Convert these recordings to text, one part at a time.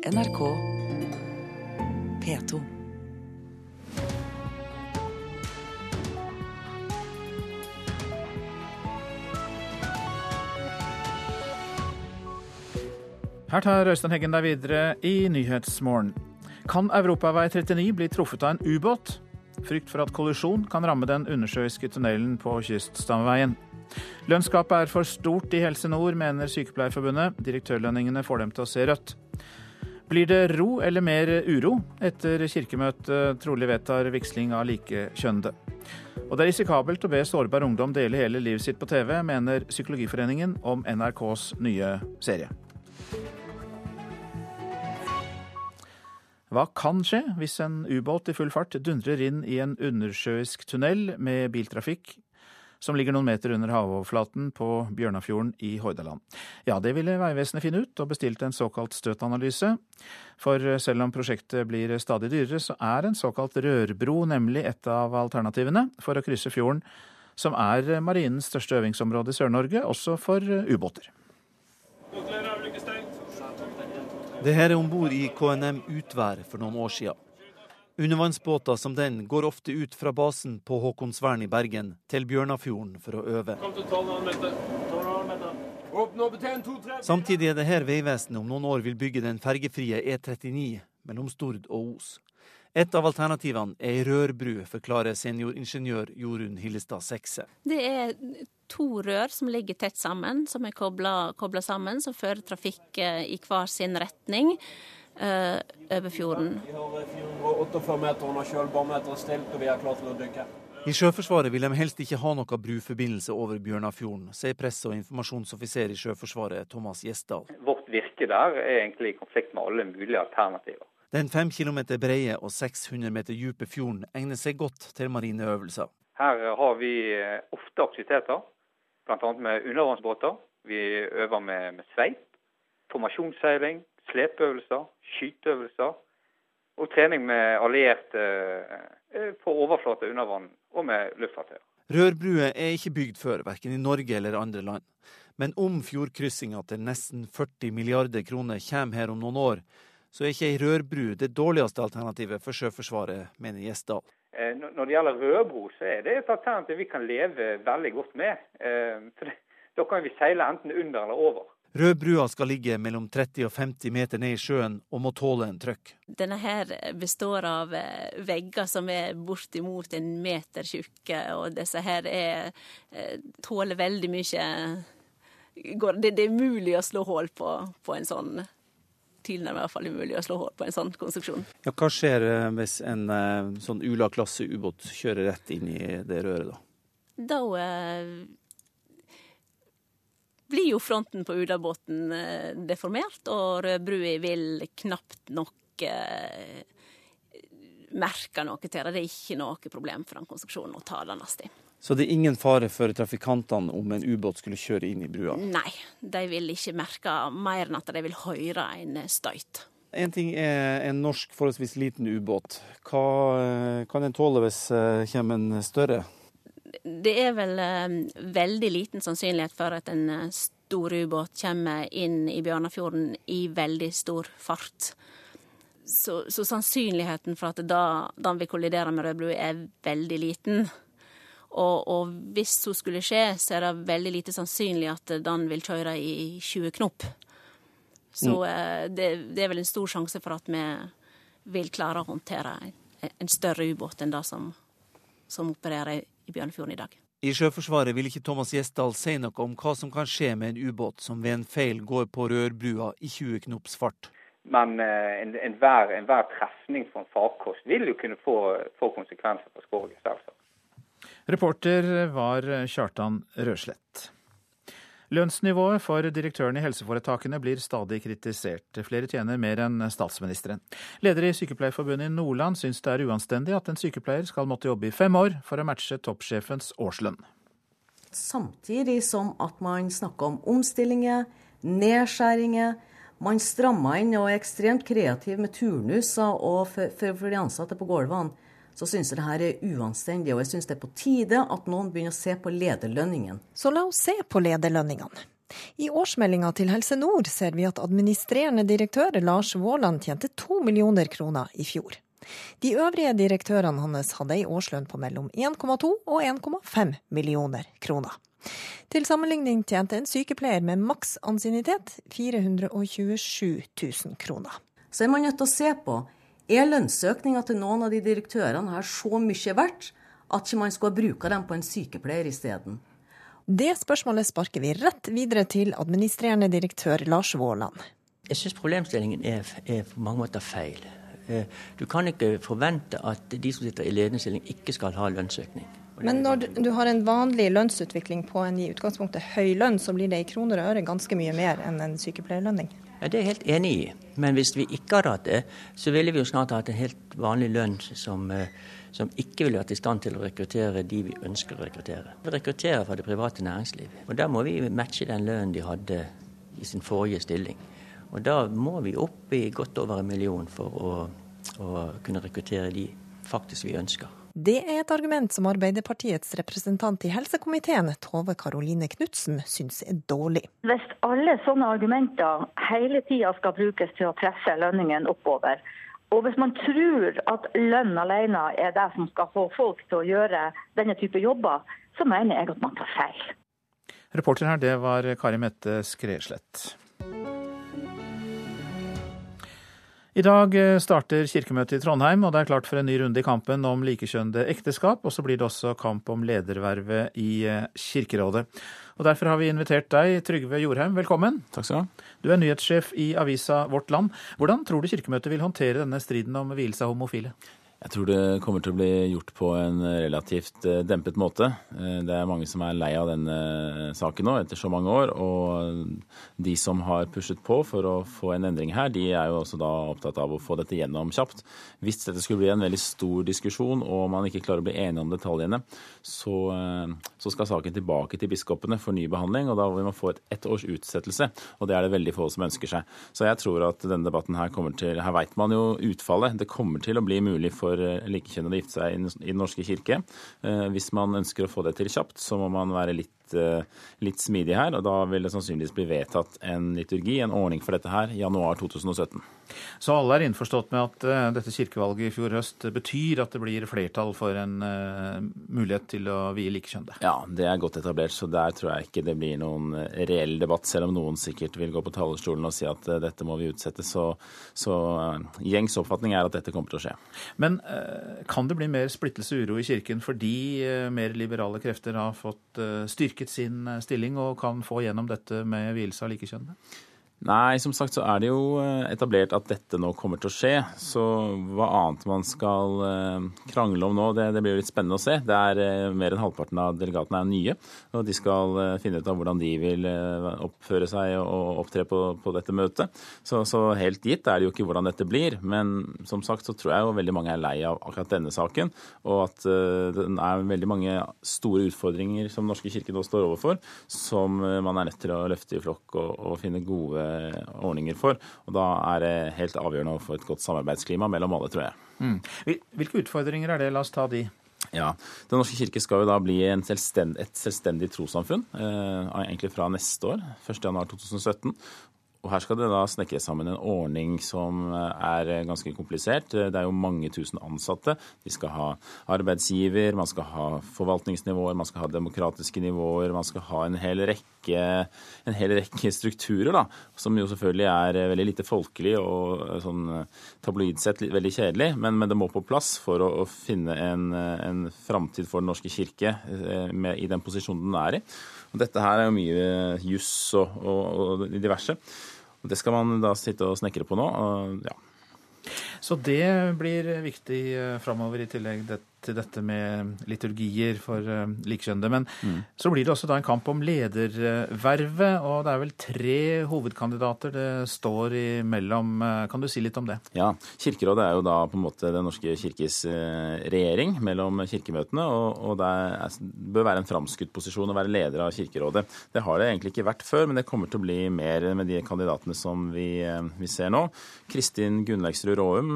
NRK P2. Her tar Øystein Heggen deg videre i Nyhetsmorgen. Kan Europavei 39 bli truffet av en ubåt? Frykt for at kollisjon kan ramme den undersjøiske tunnelen på kyststamveien. Lønnsgapet er for stort i Helse Nord, mener Sykepleierforbundet. Direktørlønningene får dem til å se rødt. Blir det ro eller mer uro etter kirkemøtet trolig vedtar vigsling av likekjønnede? Og det er risikabelt å be sårbar ungdom dele hele livet sitt på TV, mener Psykologiforeningen om NRKs nye serie. Hva kan skje hvis en ubåt i full fart dundrer inn i en undersjøisk tunnel med biltrafikk som ligger noen meter under havoverflaten på Bjørnafjorden i Hordaland. Ja, det ville Vegvesenet finne ut, og bestilte en såkalt støtanalyse. For selv om prosjektet blir stadig dyrere, så er en såkalt rørbro nemlig et av alternativene for å krysse fjorden, som er marinens største øvingsområde i Sør-Norge, også for ubåter. Det her er om bord i KNM Utvær for noen år siden. Undervannsbåter som den går ofte ut fra basen på Håkonsvern i Bergen til Bjørnafjorden for å øve. Samtidig er det her Vegvesenet om noen år vil bygge den fergefrie E39 mellom Stord og Os. Et av alternativene er ei rørbru, forklarer senioringeniør Jorunn Hillestad Sekse. Det er to rør som ligger tett sammen, som er kobla sammen, som fører trafikk i hver sin retning over fjorden. Vi har 448 meter under kjølbarometeret stilt, og vi er klare til å dykke. I Sjøforsvaret vil de helst ikke ha noe bruforbindelse over Bjørnafjorden, sier presse- og informasjonsoffiser i Sjøforsvaret Thomas Gjesdal. Vårt virke der er egentlig i konflikt med alle mulige alternativer. Den fem kilometer brede og 600 meter dype fjorden egner seg godt til marineøvelser. Her har vi eh, ofte aktiviteter, bl.a. med undervannsbåter. Vi øver med, med sveip, formasjonsseiling, slepeøvelser, skyteøvelser og trening med allierte eh, på overflate under vann og med luftfartøyer. Rørbruer er ikke bygd før, verken i Norge eller andre land. Men om fjordkryssinga til nesten 40 milliarder kroner kommer her om noen år, så er ikke ei rørbru det dårligste alternativet for Sjøforsvaret, mener Gjesdal. Eh, når det gjelder rørbro, så er det et alternativ vi kan leve veldig godt med. Eh, for da kan vi seile enten under eller over. Rødbrua skal ligge mellom 30 og 50 meter ned i sjøen og må tåle en trøkk. Denne her består av eh, vegger som er bortimot en meter tjukke, og disse her er, tåler veldig mye det, det er mulig å slå hull på, på en sånn tilnærmet i hvert fall umulig å slå hull på en sånn konstruksjon. Ja, hva skjer hvis en sånn Ula-klasse ubåt kjører rett inn i det røret, da? Da eh, blir jo fronten på Ula-båten eh, deformert, og rødbrua vil knapt nok eh, merke noe til det. Det er ikke noe problem for den konstruksjonen å ta den lastig. Så det er ingen fare for trafikantene om en ubåt skulle kjøre inn i brua? Nei, de vil ikke merke mer enn at de vil høre en støyt. En ting er en norsk forholdsvis liten ubåt. Hva eh, kan en tåle hvis det kommer en større? Det er vel eh, veldig liten sannsynlighet for at en eh, stor ubåt kommer inn i Bjørnafjorden i veldig stor fart. Så, så sannsynligheten for at da, den vil kollidere med rødblod er veldig liten. Og, og, hvis så skulle skje, så er det veldig lite sannsynlig at den vil kjøre i 20 knop. Så mm. Eh, det, det, er vel en stor sjanse for at vi vil klare å håndtere en større ubåt enn det som, som opererer i Bjørnefjorden i dag. I Sjøforsvaret vil ikke Thomas Gjesdal si noe om hva som kan skje med en ubåt som ved en feil går på rørbrua i 20 knops fart. Men enhver en, en, en trefning for en farkost vil jo kunne få, få konsekvenser for skroget, selvsagt. Reporter var Kjartan Røslett. Lønnsnivået for direktørene i helseforetakene blir stadig kritisert. Flere tjener mer enn statsministeren. Leder i Sykepleierforbundet i Nordland syns det er uanstendig at en sykepleier skal måtte jobbe i fem år for å matche toppsjefens årslønn. Samtidig som at man snakker om omstillinger, nedskjæringer. Man strammer inn og er ekstremt kreativ med turnuser og for, for, for de ansatte på gulvene så syns jeg det her er uanstendig. Og jeg syns det er på tide at noen begynner å se på lederlønningen. Så la oss se på lederlønningene. I årsmeldinga til Helse Nord ser vi at administrerende direktør Lars Våland tjente to millioner kroner i fjor. De øvrige direktørene hans hadde ei årslønn på mellom 1,2 og 1,5 millioner kroner. Til sammenligning tjente en sykepleier med maks ansiennitet 427 000 kroner. Så er man nødt til å se på er lønnsøkninga til noen av de direktørene her så mye verdt at ikke man skulle ha bruka dem på en sykepleier isteden. Det spørsmålet sparker vi rett videre til administrerende direktør Lars Våland. Jeg syns problemstillingen er, er, på mange måter feil. Eh, du kan ikke forvente at de som sitter i ledende stilling ikke skal ha lønnsøkning. Men når du har en vanlig lønnsutvikling på en i utgangspunktet høy lønn, så blir det i kroner og øre ganske mye mer enn en sykepleierlønning? Ja, Det er jeg helt enig i. Men hvis vi ikke hadde hatt det, så ville vi jo snart hatt en helt vanlig lønn som, eh, som ikke ville vært i stand til å rekruttere de vi ønsker å rekruttere. Vi rekrutterer fra det private næringslivet. Og da må vi matche den lønnen de hadde i sin forrige stilling. Og da må vi opp i godt over en million for å, å kunne rekruttere de faktisk vi ønsker. Det er et argument som Arbeiderpartiets representant i helsekomiteen, Tove Karoline Knutsen, syns er dårlig. Hvis alle sånne argumenter hele tida skal brukes til å presse lønningen oppover, og hvis man tror at lønn alene er det som skal få folk til å gjøre denne type jobber, så mener jeg at man tar feil. Reporter her, det var Kari Mette Skreslett. I dag eh, starter kirkemøtet i Trondheim, og det er klart for en ny runde i kampen om likekjønnede ekteskap. Og så blir det også kamp om ledervervet i eh, Kirkerådet. Og Derfor har vi invitert deg, Trygve Jorheim, velkommen. Takk skal Du ha. Du er nyhetssjef i avisa Vårt Land. Hvordan tror du Kirkemøtet vil håndtere denne striden om vielse av homofile? Jeg tror det kommer til å bli gjort på en relativt eh, dempet måte. Eh, det er mange som er lei av denne saken nå etter så mange år. Og de som har pushet på for å få en endring her, de er jo også da opptatt av å få dette gjennom kjapt. Hvis dette skulle bli en veldig stor diskusjon og man ikke klarer å bli enige om detaljene, så, eh, så skal saken tilbake til biskopene for ny behandling. Og da vil man få et ett års utsettelse. Og det er det veldig få som ønsker seg. Så jeg tror at denne debatten her kommer til Her veit man jo utfallet. Det kommer til å bli mulig for for eh, likekjønnede å gifte seg i Den norske kirke. Eh, hvis man ønsker å få det til kjapt, så må man være litt Eh, litt, smidig her. og Da vil det sannsynligvis bli vedtatt en liturgi, en ordning for dette her, januar 2017. Så alle er innforstått med at uh, dette kirkevalget i fjor høst betyr at det blir flertall for en uh, mulighet til å vie likekjønnede? Ja, det er godt etablert, så der tror jeg ikke det blir noen reell debatt. Selv om noen sikkert vil gå på talerstolen og si at dette må vi utsette. Så, så gjengs oppfatning er at dette kommer til å skje. Men kan det bli mer splittelse og uro i kirken fordi mer liberale krefter har fått styrke styrket sin eh, stilling og kan få gjennom dette med vielse av likekjønnede? Nei, som sagt så er det jo eh, etablert at dette nå kommer til å skje. Så hva annet man skal eh, krangle om nå, det, det blir jo litt spennende å se. Det er eh, Mer enn halvparten av delegatene er nye, og de skal finne ut av hvordan de vil oppføre seg og opptre på, på dette møtet. Så, så, helt gitt er det jo ikke hvordan dette blir. Men som sagt så tror jeg jo veldig mange er lei av akkurat denne saken, og at det er veldig mange store utfordringer som Norske kirke nå står overfor, som man er nødt til å løfte i flokk og, og finne gode ordninger for. Og Da er det helt avgjørende å få et godt samarbeidsklima mellom alle, tror jeg. Mm. Hvilke utfordringer er det? La oss ta de. Ja, Den norske kirke skal jo da bli selvstend, et selvstendig trossamfunn, eh, egentlig fra neste år, 1.1.2017. Og Her skal det da snekres sammen en ordning som er ganske komplisert. Det er jo mange tusen ansatte. De skal ha arbeidsgiver, man skal ha forvaltningsnivåer, man skal ha demokratiske nivåer, man skal ha en hel rekke, en hel rekke strukturer, da, som jo selvfølgelig er veldig lite folkelig og sånn tabloid sett veldig kjedelig. Men, men, det må på plass for å, å finne en, en framtid for Den norske kirke eh, med, i den posisjonen den er i. Og dette her er jo mye juss og, og, og diverse. Det skal man da sitte og snekre på nå. Ja. Så det blir viktig eh, framover, i tillegg til dette med liturgier for uh, likekjønnede. Men mm. så blir det også da en kamp om ledervervet, og det er vel tre hovedkandidater det står imellom. Eh, kan du si litt om det? Ja, Kirkerådet er jo da på en måte Den norske kirkes regjering mellom kirkemøtene, og, og det er, bør være en framskutt posisjon å være leder av Kirkerådet. Det har det egentlig ikke vært før, men det kommer til å bli mer med de kandidatene som vi, vi ser nå. Kristin Gunnleiksrud Råum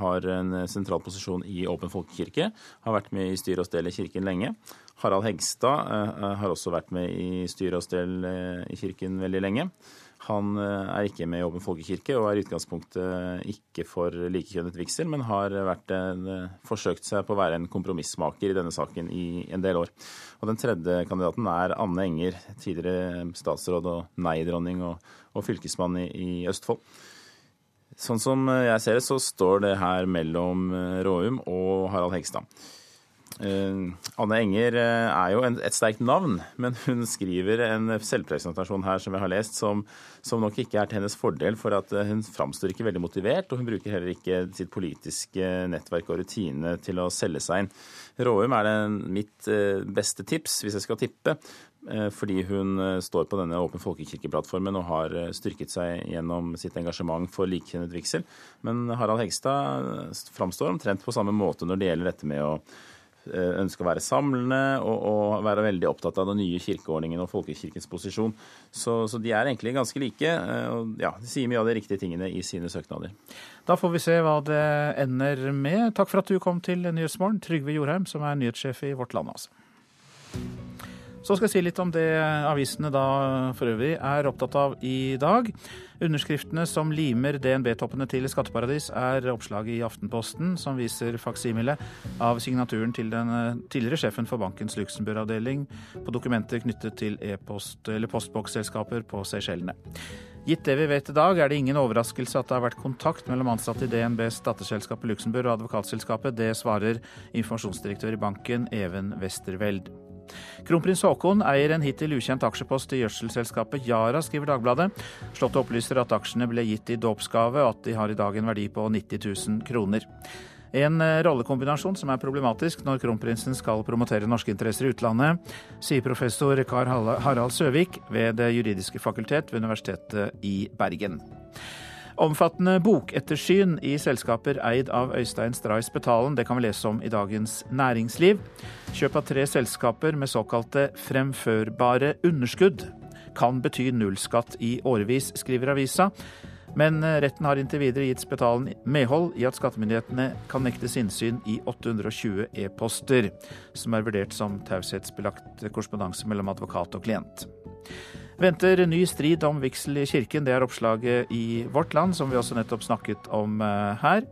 har en sentral posisjon i Åpen folkekirke har vært med i styre og stell i Kirken lenge. Harald Hegstad har også vært med i styre og stell i kirken veldig lenge. Han er ikke med i Åpen folkekirke og er i utgangspunktet ikke for likekjønnet vigsel, men har en, forsøkt seg på å være en kompromissmaker i denne saken i en del år. Og Den tredje kandidaten er Anne Enger, tidligere statsråd og nei-dronning og, og fylkesmann i, i Østfold. Sånn som jeg ser det, så står det her mellom Råum og Harald Hegstad. Uh, Anne Enger er jo en, et sterkt navn, men hun skriver en selvpresentasjon her som jeg har lest, som, som nok ikke er til hennes fordel. For at hun framstår ikke veldig motivert, og hun bruker heller ikke sitt politiske nettverk og rutine til å selge seg inn. Råum er det mitt beste tips, hvis jeg skal tippe, fordi hun står på denne Åpen folkekirkeplattformen og har styrket seg gjennom sitt engasjement for likekjønnet vigsel. Men Harald Hegstad framstår omtrent på samme måte når det gjelder dette med å ønske å være samlende og, og, være veldig opptatt av den nye kirkeordningen og folkekirkens posisjon. Så, så, de er egentlig ganske like. Eh, og ja, De sier mye av de riktige tingene i sine søknader. Da får vi se hva det ender med. Takk for at du kom til Nyhetsmorgen, Trygve Jorheim, som er nyhetssjef i Vårt Land. altså. Så skal jeg si litt om det avisene da for øvrig er opptatt av i dag. Underskriftene som limer DNB-toppene til skatteparadis, er oppslaget i Aftenposten, som viser faksimile av signaturen til den eh, tidligere sjefen for bankens Luxembourg-avdeling på dokumenter knyttet til e-post- eller postboksselskaper på Seychellene. Gitt det vi vet i dag, er det ingen overraskelse at det har vært kontakt mellom ansatte i DNBs datterselskap i Luxembourg og advokatselskapet. Det svarer informasjonsdirektør i banken, Even Westerveld. Kronprins Haakon eier en hittil ukjent aksjepost i gjødselselskapet Yara, skriver Dagbladet. Slottet opplyser at aksjene ble gitt i dåpsgave, og at de har i dag en verdi på 90 000 kroner. En eh, rollekombinasjon som er problematisk når kronprinsen skal promotere norske interesser i utlandet, sier professor Kar Harald Søvik ved Det juridiske fakultet ved Universitetet i Bergen. Omfattende bokettersyn i selskaper eid av Øystein Stray Spetalen. Det kan vi lese om i Dagens Næringsliv. Kjøp av tre selskaper med såkalte fremførbare underskudd kan bety nullskatt i årevis, skriver avisa. Men retten har inntil videre gitt Spetalen medhold i at skattemyndighetene kan nektes innsyn i 820 e-poster, som er vurdert som taushetsbelagt korrespondanse mellom advokat og klient. Venter ny strid om vigsel i kirken. Det er oppslaget i Vårt Land, som vi også nettopp snakket om eh, her.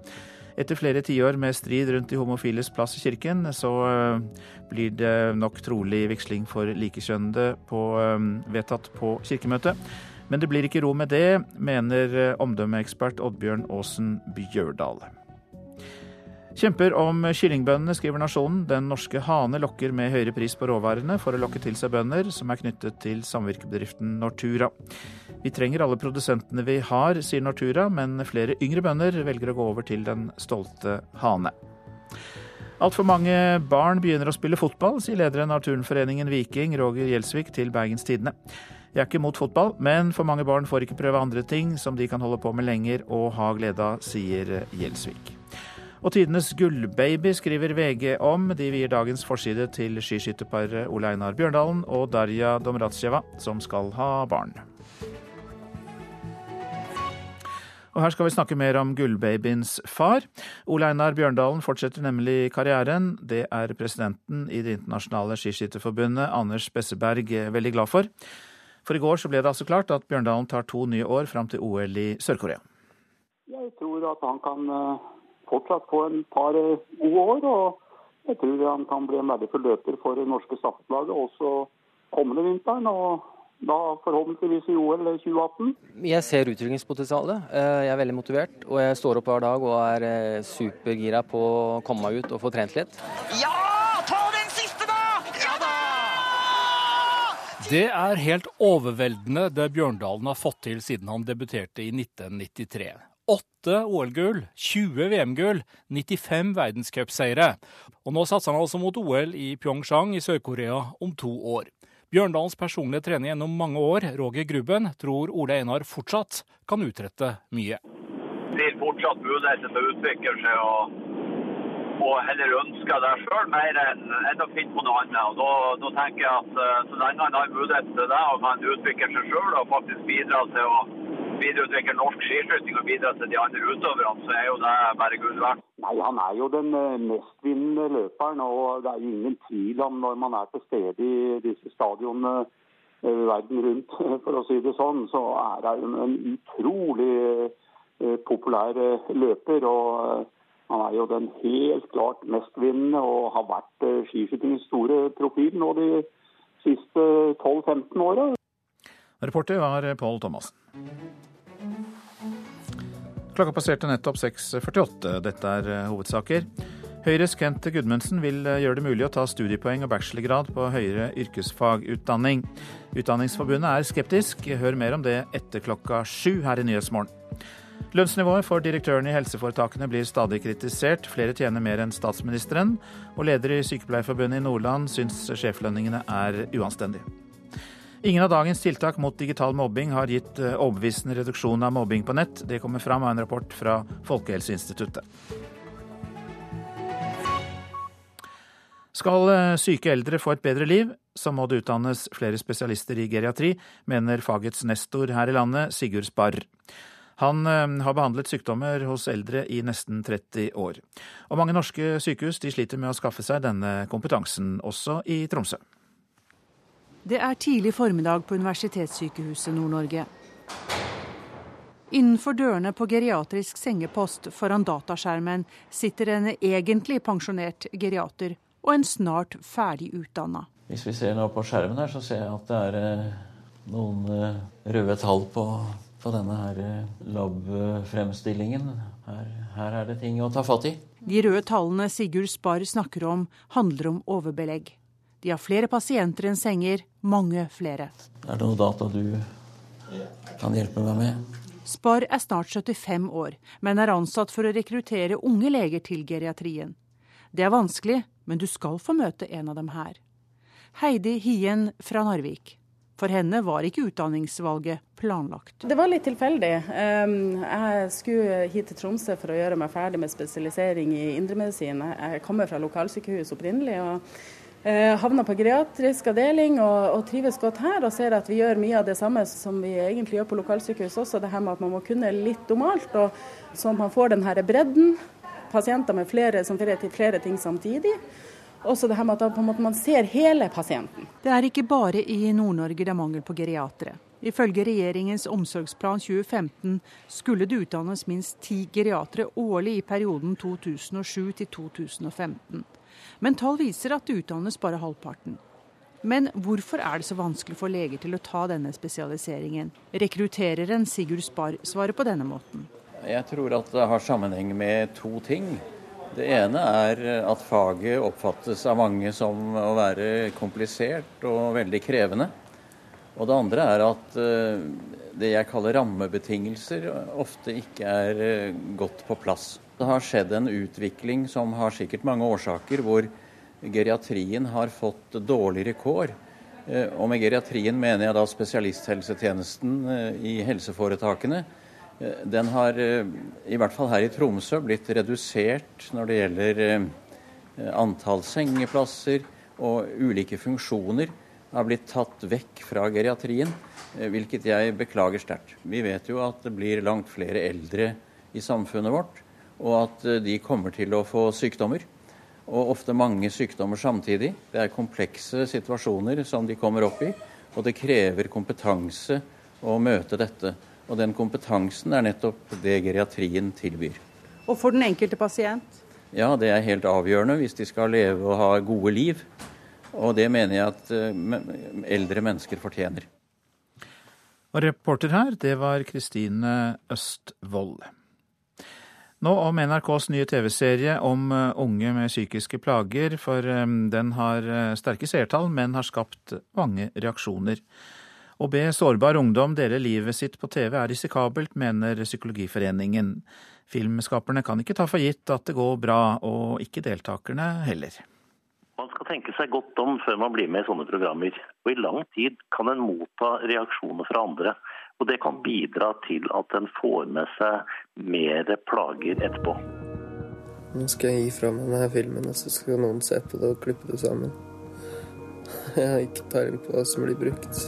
Etter flere tiår med strid rundt de homofiles plass i kirken, så eh, blir det nok trolig vigsling for likekjønnede eh, vedtatt på kirkemøtet. Men det blir ikke ro med det, mener omdømmeekspert Oddbjørn Aasen Bjørdal. Kjemper om kyllingbøndene, skriver Nasjonen. Den norske hane lokker med høyere pris på råvarene for å lokke til seg bønder som er knyttet til samvirkebedriften Nortura. Vi trenger alle produsentene vi har, sier Nortura, men flere yngre bønder velger å gå over til den stolte hane. Altfor mange barn begynner å spille fotball, sier lederen av turnforeningen Viking, Roger Gjelsvik, til Bergens Tidende. Jeg er ikke mot fotball, men for mange barn får ikke prøve andre ting som de kan holde på med lenger og ha glede av, sier Gjelsvik. Og tidenes gullbaby skriver VG om. De vier dagens forside til skiskytterparet Ole Einar Bjørndalen og Darja Domratsjeva, som skal ha barn. Og her skal vi snakke mer om gullbabyens far. Ole Einar Bjørndalen fortsetter nemlig karrieren. Det er presidenten i Det internasjonale skiskytterforbundet, Anders Besseberg, veldig glad for. For i går så ble det altså klart at Bjørndalen tar to nye år fram til OL i Sør-Korea. Jeg tror at han kan eh, fortsatt få en par eh, gode år. og Jeg tror han kan bli en verdifull løper for det norske stafettlaget også kommende vinteren. og da forhåpentligvis i OL 2018. Jeg ser utviklingspotensialet. Eh, jeg er veldig motivert. Og jeg står opp hver dag og er eh, supergira på å komme meg ut og få trent litt. Ja! Ta den siste, da! Ja da! Det er helt overveldende det Bjørndalen har fått til siden han debuterte i 1993. 8 OL-gull, 20 VM-gull, 95 verdenscupseire. Og nå satser han altså mot OL i Pyeongchang i Sør-Korea om to år. Bjørndalens personlige trener gjennom mange år, Roger Grubben, tror Ole Einar fortsatt kan utrette mye. Det blir fortsatt muligheter til å utvikle seg og, og heller ønske det sjøl mer enn, enn, å finne på noe annet. Og da, da tenker jeg at uh, så lenge han har mulighet til det og kan utvikle seg sjøl og faktisk bidra til å videreutvikle norsk skiskyting og bidra til de andre utøverne, så er jo det bare gull verdt. Nei, Han er jo den eh, mestvinnende løperen, og det er jo ingen tvil om når man er til stede i disse stadionene eh, verden rundt, for å si det sånn, så er han en utrolig eh, populær løper. og Han er jo den helt klart mestvinnende og har vært skiskytingens store profil nå de siste 12-15 åra. Reporter var Pål Thomassen. Klokka passerte nettopp 6.48. Dette er eh, hovedsaker. Høyres Kent Gudmundsen vil eh, gjøre det mulig å ta studiepoeng og bachelorgrad på høyere yrkesfagutdanning. Utdanningsforbundet er skeptisk. Hør mer om det etter klokka sju her i Nyhetsmorgen. Lønnsnivået for direktørene i helseforetakene blir stadig kritisert. Flere tjener mer enn statsministeren, og leder i Sykepleierforbundet i Nordland syns sjeflønningene er uanstendige. Ingen av dagens tiltak mot digital mobbing har gitt eh, overbevisende reduksjon av mobbing på nett. Det kommer fram av en rapport fra Folkehelseinstituttet. Skal eh, syke eldre få et bedre liv, så må det utdannes flere spesialister i geriatri, mener fagets nestor her i landet, Sigurd Sparr. Han eh, har behandlet sykdommer hos eldre i nesten 30 år. Og mange norske sykehus sliter med å skaffe seg denne kompetansen, også i Tromsø. Det er tidlig formiddag på Universitetssykehuset Nord-Norge. Innenfor dørene på geriatrisk sengepost foran dataskjermen sitter en egentlig pensjonert geriater og en snart ferdig utdanna. Hvis vi ser nå på skjermen her, så ser jeg at det er eh, noen eh, røde tall på, på denne her eh, lab-fremstillingen. Her, her er det ting å ta fatt i. De røde tallene Sigurd Spar snakker om, handler om overbelegg. De har flere pasienter enn senger, mange flere. Er det noe data du kan hjelpe meg med? Spar er snart 75 år, men er ansatt for å rekruttere unge leger til geriatrien. Det er vanskelig, men du skal få møte en av dem her. Heidi Hien fra Narvik. For henne var ikke utdanningsvalget planlagt. Det var litt tilfeldig. Jeg skulle hit til Tromsø for å gjøre meg ferdig med spesialisering i indremedisin. Jeg kommer fra lokalsykehus opprinnelig. og havna på geriatrisk avdeling og, og, trives godt her, og ser at vi gjør mye av det samme som vi egentlig gjør på lokalsykehus også. Det her med at man må kunne litt om alt, og sånn at man får den her bredden. Pasienter med flere, som flere til flere ting samtidig. Også det her med at man ser hele pasienten. Det er ikke bare i Nord-Norge det er mangel på geriatere. Ifølge regjeringens Omsorgsplan 2015 skulle det utdannes minst ti geriatere årlig i perioden 2007 til 2015. Men tall viser at det utdannes bare halvparten. Men hvorfor er det så vanskelig for leger til å ta denne spesialiseringen? Rekruttereren Sigurd Spar svarer på denne måten. Jeg tror at det har sammenheng med to ting. Det ene er at faget oppfattes av mange som å være komplisert og veldig krevende. Og det andre er at eh, det jeg kaller rammebetingelser ofte ikke er eh, godt på plass. Det har skjedd en utvikling som har sikkert mange årsaker, hvor geriatrien har fått dårligere kår. Eh, og med geriatrien mener jeg da spesialisthelsetjenesten eh, i helseforetakene. Eh, den har, i hvert fall her i Tromsø, blitt redusert når det gjelder antall sengeplasser, og ulike funksjoner har blitt tatt vekk fra geriatrien, hvilket jeg beklager sterkt. Vi vet jo at det blir langt flere eldre i samfunnet vårt og at eh, de kommer til å få sykdommer. Og ofte mange sykdommer samtidig. Det er komplekse situasjoner som de kommer opp i, og det krever kompetanse å møte dette. Og den kompetansen er nettopp det geriatrien tilbyr. Og for den enkelte pasient? Ja, det er helt avgjørende hvis de skal leve og ha gode liv. Og det mener jeg at eh, eldre mennesker fortjener. Og reporter her, det var Kristine Østvold. Nå om NRKs nye TV-serie om eh, unge med psykiske plager, for eh, den har eh, sterke seertall, men har skapt mange reaksjoner. Å be sårbar ungdom dele livet sitt på TV er risikabelt, mener Psykologiforeningen. Filmskaperne kan ikke ta for gitt at det går bra, og ikke deltakerne heller. Man skal tenke seg godt om før man blir med i sånne programmer. Og i lang tid kan en motta reaksjoner fra andre. Og det kan bidra til at en får med seg mer plager etterpå. Nå skal jeg gi fra meg denne filmen, og så skal noen se på det og klippe det sammen. Jeg har ikke peiling på hva som blir brukt.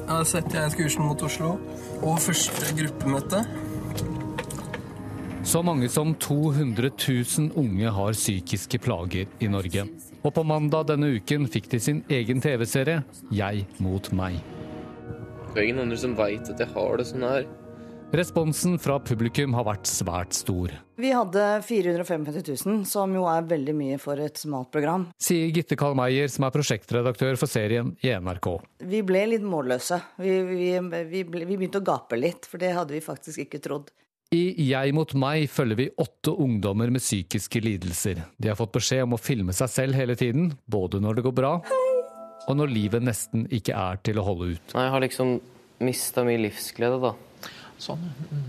Jeg har sett Jeg Kursen mot Oslo og første gruppemøte. Så mange som 200 000 unge har psykiske plager i Norge. Og på mandag denne uken fikk de sin egen TV-serie 'Jeg mot meg'. Det er ingen andre som veit at jeg har det sånn her. Responsen fra publikum har vært svært stor. Vi hadde 455 000, som jo er veldig mye for et smalt program. Sier Gitte Karl Meyer, som er prosjektredaktør for serien i NRK. Vi ble litt målløse. Vi, vi, vi, ble, vi begynte å gape litt, for det hadde vi faktisk ikke trodd. I Jeg mot meg følger vi åtte ungdommer med psykiske lidelser. De har fått beskjed om å filme seg selv hele tiden, både når det går bra, og når livet nesten ikke er til å holde ut. Nei, jeg har liksom mista mye livsglede, da. Sånn,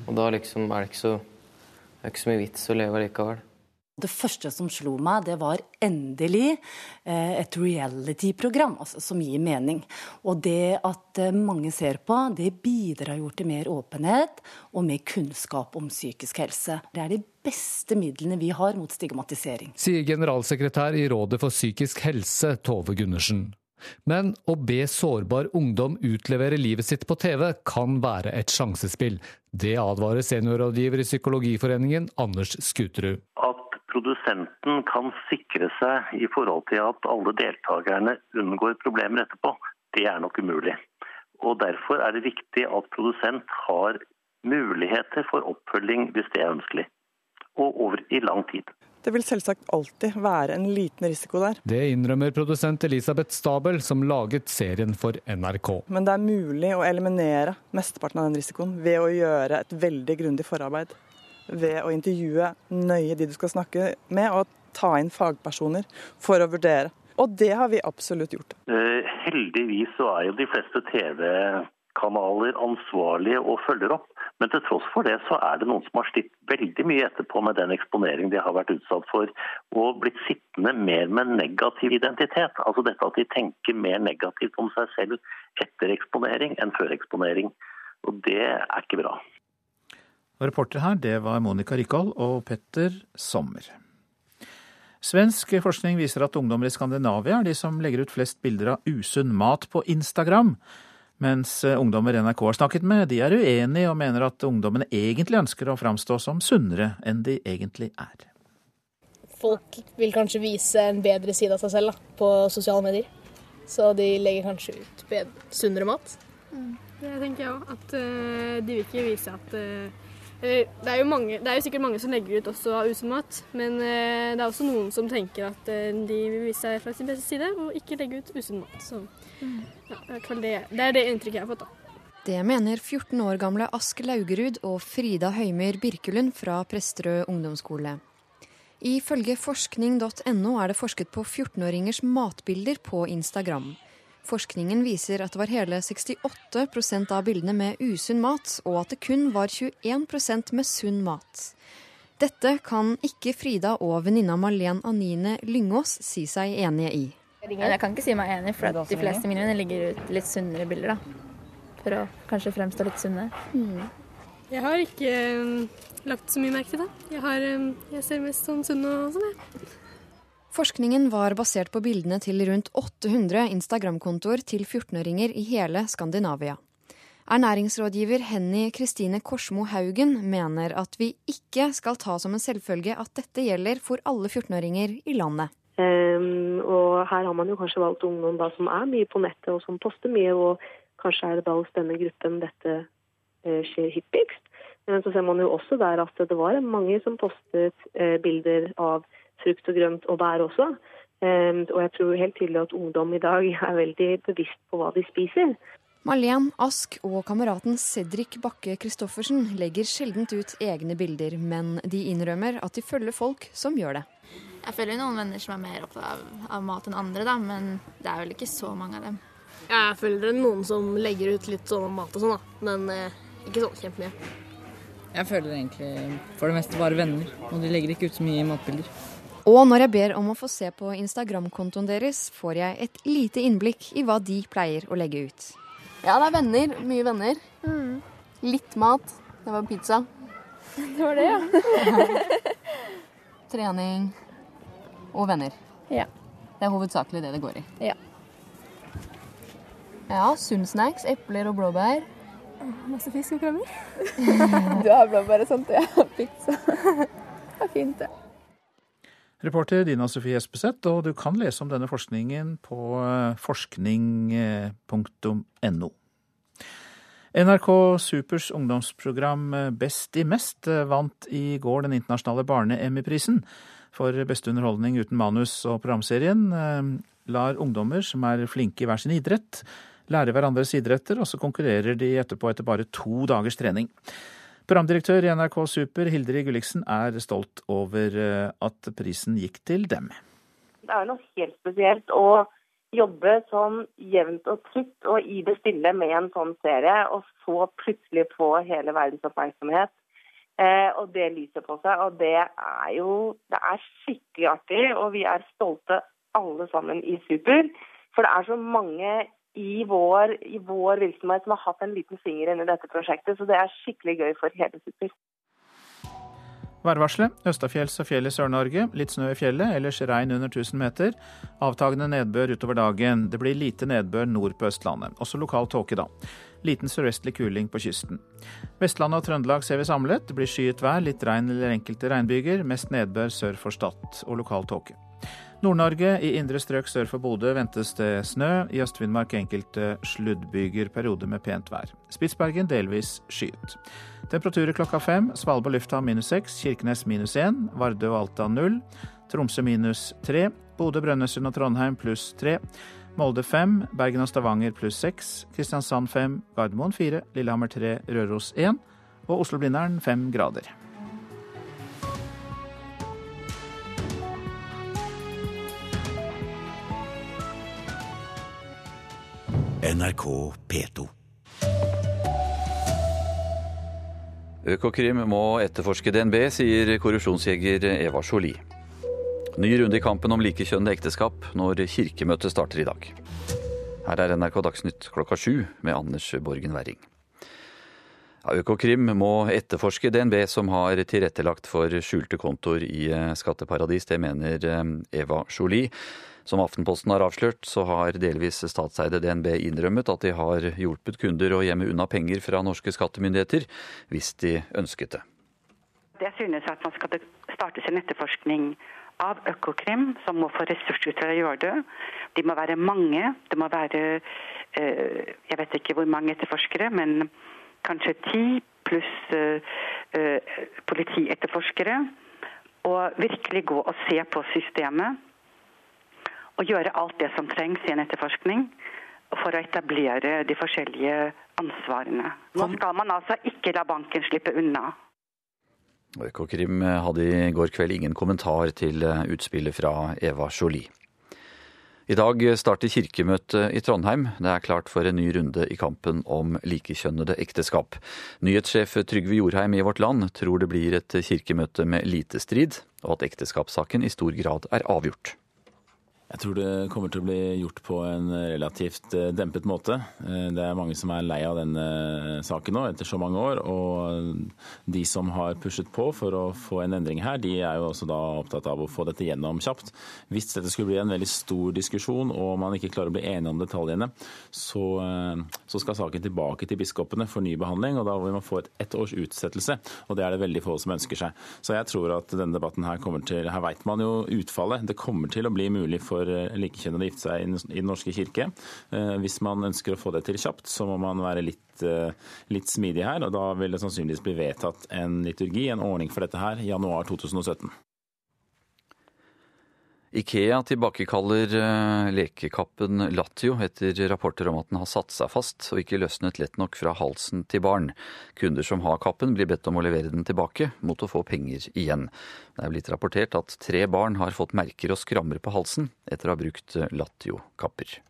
Og da liksom er det ikke så, det er ikke så mye vits å leve likevel. Det første som slo meg, det var endelig eh, et reality-program altså, som gir mening. Og det at eh, mange ser på, det bidrar jo til mer åpenhet og mer kunnskap om psykisk helse. Det er de beste midlene vi har mot stigmatisering. Sier generalsekretær i Rådet for psykisk helse, Tove Gundersen. Men å be sårbar ungdom utlevere livet sitt på TV kan være et sjansespill. Det advarer seniorrådgiver i Psykologiforeningen, Anders Skuterud. At produsenten kan sikre seg i forhold til at alle deltakerne unngår problemer etterpå, det er nok umulig. Og Derfor er det viktig at produsent har muligheter for oppfølging hvis det er ønskelig, og over i lang tid. Det vil selvsagt alltid være en liten risiko der. Det innrømmer produsent Elisabeth Stabel, som laget serien for NRK. Men det er mulig å eliminere mesteparten av den risikoen ved å gjøre et veldig grundig forarbeid. Ved å intervjue nøye de du skal snakke med, og ta inn fagpersoner for å vurdere. Og det har vi absolutt gjort. Eh, heldigvis så er jo de fleste TV-kanaler ansvarlige og følger opp. Men til tross for det så er det noen som har slitt veldig mye etterpå med den eksponering de har vært utsatt for, og blitt sittende mer med negativ identitet. Altså dette at de tenker mer negativt om seg selv etter eksponering enn før eksponering. Og det er ikke bra. Og reporter her, det var Monica Rikhold og Petter Sommer. Svensk forskning viser at ungdommer i Skandinavia er de som legger ut flest bilder av usunn mat på Instagram. Mens ungdommer NRK har snakket med, de er uenige og mener at ungdommene egentlig ønsker å framstå som sunnere enn de egentlig er. Folk vil kanskje vise en bedre side av seg selv da, på sosiale medier. Så de legger kanskje ut bedre, sunnere mat. Mm. Det tenker jeg òg. At uh, de vil ikke vise at uh, det, er mange, det er jo sikkert mange som legger ut også usunn mat, men eh, det er også noen som tenker at de vil vise seg fra sin beste side og ikke legge ut usunn mat. Så mm. ja, det, det, er det inntrykket jeg har fått, da. Det mener 14 år gamle Ask Laugerud og Frida Høymyr Birkelund fra Presterød ungdomsskole. Ifølge forskning.no er det forsket på 14-åringers matbilder på Instagram. Forskningen viser at det var hele 68% av bildene med usunn mat, og at det kun var 21% med sunn mat. Dette kan ikke Frida og venninna Malene Anine Lyngås si seg enige i. Jeg kan ikke si meg enig, for de fleste mine venner ligger ut litt sunnere bilder. da. For å kanskje fremstå litt sunne. Mm. Jeg har ikke um, lagt så mye merke til det. Jeg, har, um, jeg ser mest sånn sunn og sånn, jeg. Forskningen var basert på bildene til rundt 800 Instagram-kontoer til 14-åringer i hele Skandinavia. Ernæringsrådgiver Henny Kristine Korsmo Haugen mener at vi ikke skal ta som en selvfølge at dette gjelder for alle 14-åringer i landet. Um, og her har man jo kanskje valgt ungdom da, som er mye på nettet og som poster mye, og kanskje er det da hos denne gruppen dette uh, skjer hyppigst. Men så ser man jo også der at det var mange som postet uh, bilder av frukt og grønt og bær også. Um, og jeg tror helt tydelig at ungdom i dag er veldig bevisst på hva de spiser. Malene Ask og kameraten Cedric Bakke Christoffersen legger sjelden ut egne bilder, men de innrømmer at de følger folk som gjør det. Jeg følger noen venner som er mer opptatt av, av mat enn andre, da, men det er vel ikke så mange av dem. Jeg følger noen som legger ut litt sånn mat og sånn, da, men eh, ikke sånn kjempemye. Jeg føler egentlig for det meste bare venner, og de legger ikke ut så mye matbilder. Og når jeg ber om å få se på Instagram-kontoen deres, får jeg et lite innblikk i hva de pleier å legge ut. Ja, det er venner. Mye venner. Mm. Litt mat. Det var pizza. Det var det, ja. Trening og venner. Ja. Det er hovedsakelig det det går i. Ja. Ja, Sundsnacks, epler og blåbær. Masse fisk og krabber. Du har blåbær og sånt, og jeg har pizza. Det er fint, det. Reporter Dina Sofie Espeseth, og du kan lese om denne forskningen på eh, forskning.no. NRK Supers ungdomsprogram eh, Best i mest eh, vant i går den internasjonale barne-Emmy-prisen for beste underholdning uten manus, og programserien lar ungdommer som er flinke i hver sin idrett, lære hverandres idretter, og så konkurrerer de etterpå etter bare to dagers trening. Programdirektør i NRK Super, Hildrid Gulliksen, er stolt over at prisen gikk til dem. Det er noe helt spesielt å jobbe sånn jevnt og trygt og i det stille med en sånn serie, og så plutselig få hele verdens oppmerksomhet. Eh, og det lyser på seg. Og det er jo det er skikkelig artig, og vi er stolte alle sammen i Super. For det er så mange i vår, i vår virksomhet som har hatt en liten finger inni dette prosjektet. Så det er skikkelig gøy for hele Super. Værvarselet. Østafjells og fjell i Sør-Norge. Litt snø i fjellet, ellers regn under 1000 meter. Avtagende nedbør utover dagen. Det blir lite nedbør nord på Østlandet. Også lokal tåke, da. Liten sørvestlig kuling på kysten. Vestlandet og Trøndelag ser vi samlet. Det blir skyet vær, litt regn eller enkelte regnbyger. Mest nedbør sør for Stad og lokal tåke. Nord-Norge, i indre strøk sør for Bodø ventes det snø. I Øst-Finnmark enkelte sluddbyger, perioder med pent vær. Spitsbergen delvis skyet. Temperaturer klokka fem. Svalbard lufthavn minus seks, Kirkenes minus én, Vardø og Alta null. Tromsø minus tre. Bodø, Brønnøysund og Trondheim pluss tre. Molde fem, Bergen og Stavanger pluss seks. Kristiansand fem, Gardermoen fire, Lillehammer tre, Røros én. Og Oslo-Blindern fem grader. NRK P2. Økokrim må etterforske DNB, sier korrupsjonsjeger Eva Jolie. Ny runde i kampen om likekjønnede ekteskap når kirkemøtet starter i dag. Her er NRK Dagsnytt klokka sju med Anders Borgen Werring. Økokrim må etterforske DNB, som har tilrettelagt for skjulte kontoer i skatteparadis. Det mener Eva Jolie. Som Aftenposten har avslørt, så har delvis statseide DNB innrømmet at de har hjulpet kunder å gjemme unna penger fra norske skattemyndigheter, hvis de ønsket det. Jeg synes at man skal starte sin etterforskning av Økokrim, som må få ressurser til å gjøre det. De må være mange. Det må være jeg vet ikke hvor mange etterforskere, men kanskje ti pluss politietterforskere. Og virkelig gå og se på systemet og gjøre alt det som trengs i en etterforskning for å etablere de forskjellige ansvarene. Nå skal man altså ikke la banken slippe unna. Økokrim hadde i går kveld ingen kommentar til utspillet fra Eva Jolie. I dag starter kirkemøtet i Trondheim. Det er klart for en ny runde i kampen om likekjønnede ekteskap. Nyhetssjef Trygve Jorheim i Vårt Land tror det blir et kirkemøte med lite strid, og at ekteskapssaken i stor grad er avgjort. Jeg tror det kommer til å bli gjort på en relativt dempet måte. Det er mange som er lei av denne saken nå etter så mange år. Og de som har pushet på for å få en endring her, de er jo også da opptatt av å få dette gjennom kjapt. Hvis dette skulle bli en veldig stor diskusjon og man ikke klarer å bli enige om detaljene, så, så skal saken tilbake til biskopene for ny behandling. Og da vil man få et ett års utsettelse. Og det er det veldig få som ønsker seg. Så jeg tror at denne debatten her kommer til Her veit man jo utfallet. Det kommer til å bli mulig for for likekjønnede å gifte seg i Den norske kirke. Hvis man ønsker å få det til kjapt, så må man være litt, litt smidig her. og Da vil det sannsynligvis bli vedtatt en liturgi, en ordning for dette her, januar 2017. Ikea tilbakekaller lekekappen Latio etter rapporter om at den har satt seg fast og ikke løsnet lett nok fra halsen til barn. Kunder som har kappen blir bedt om å levere den tilbake mot å få penger igjen. Det er blitt rapportert at tre barn har fått merker og skrammer på halsen etter å ha brukt Latio-kapper.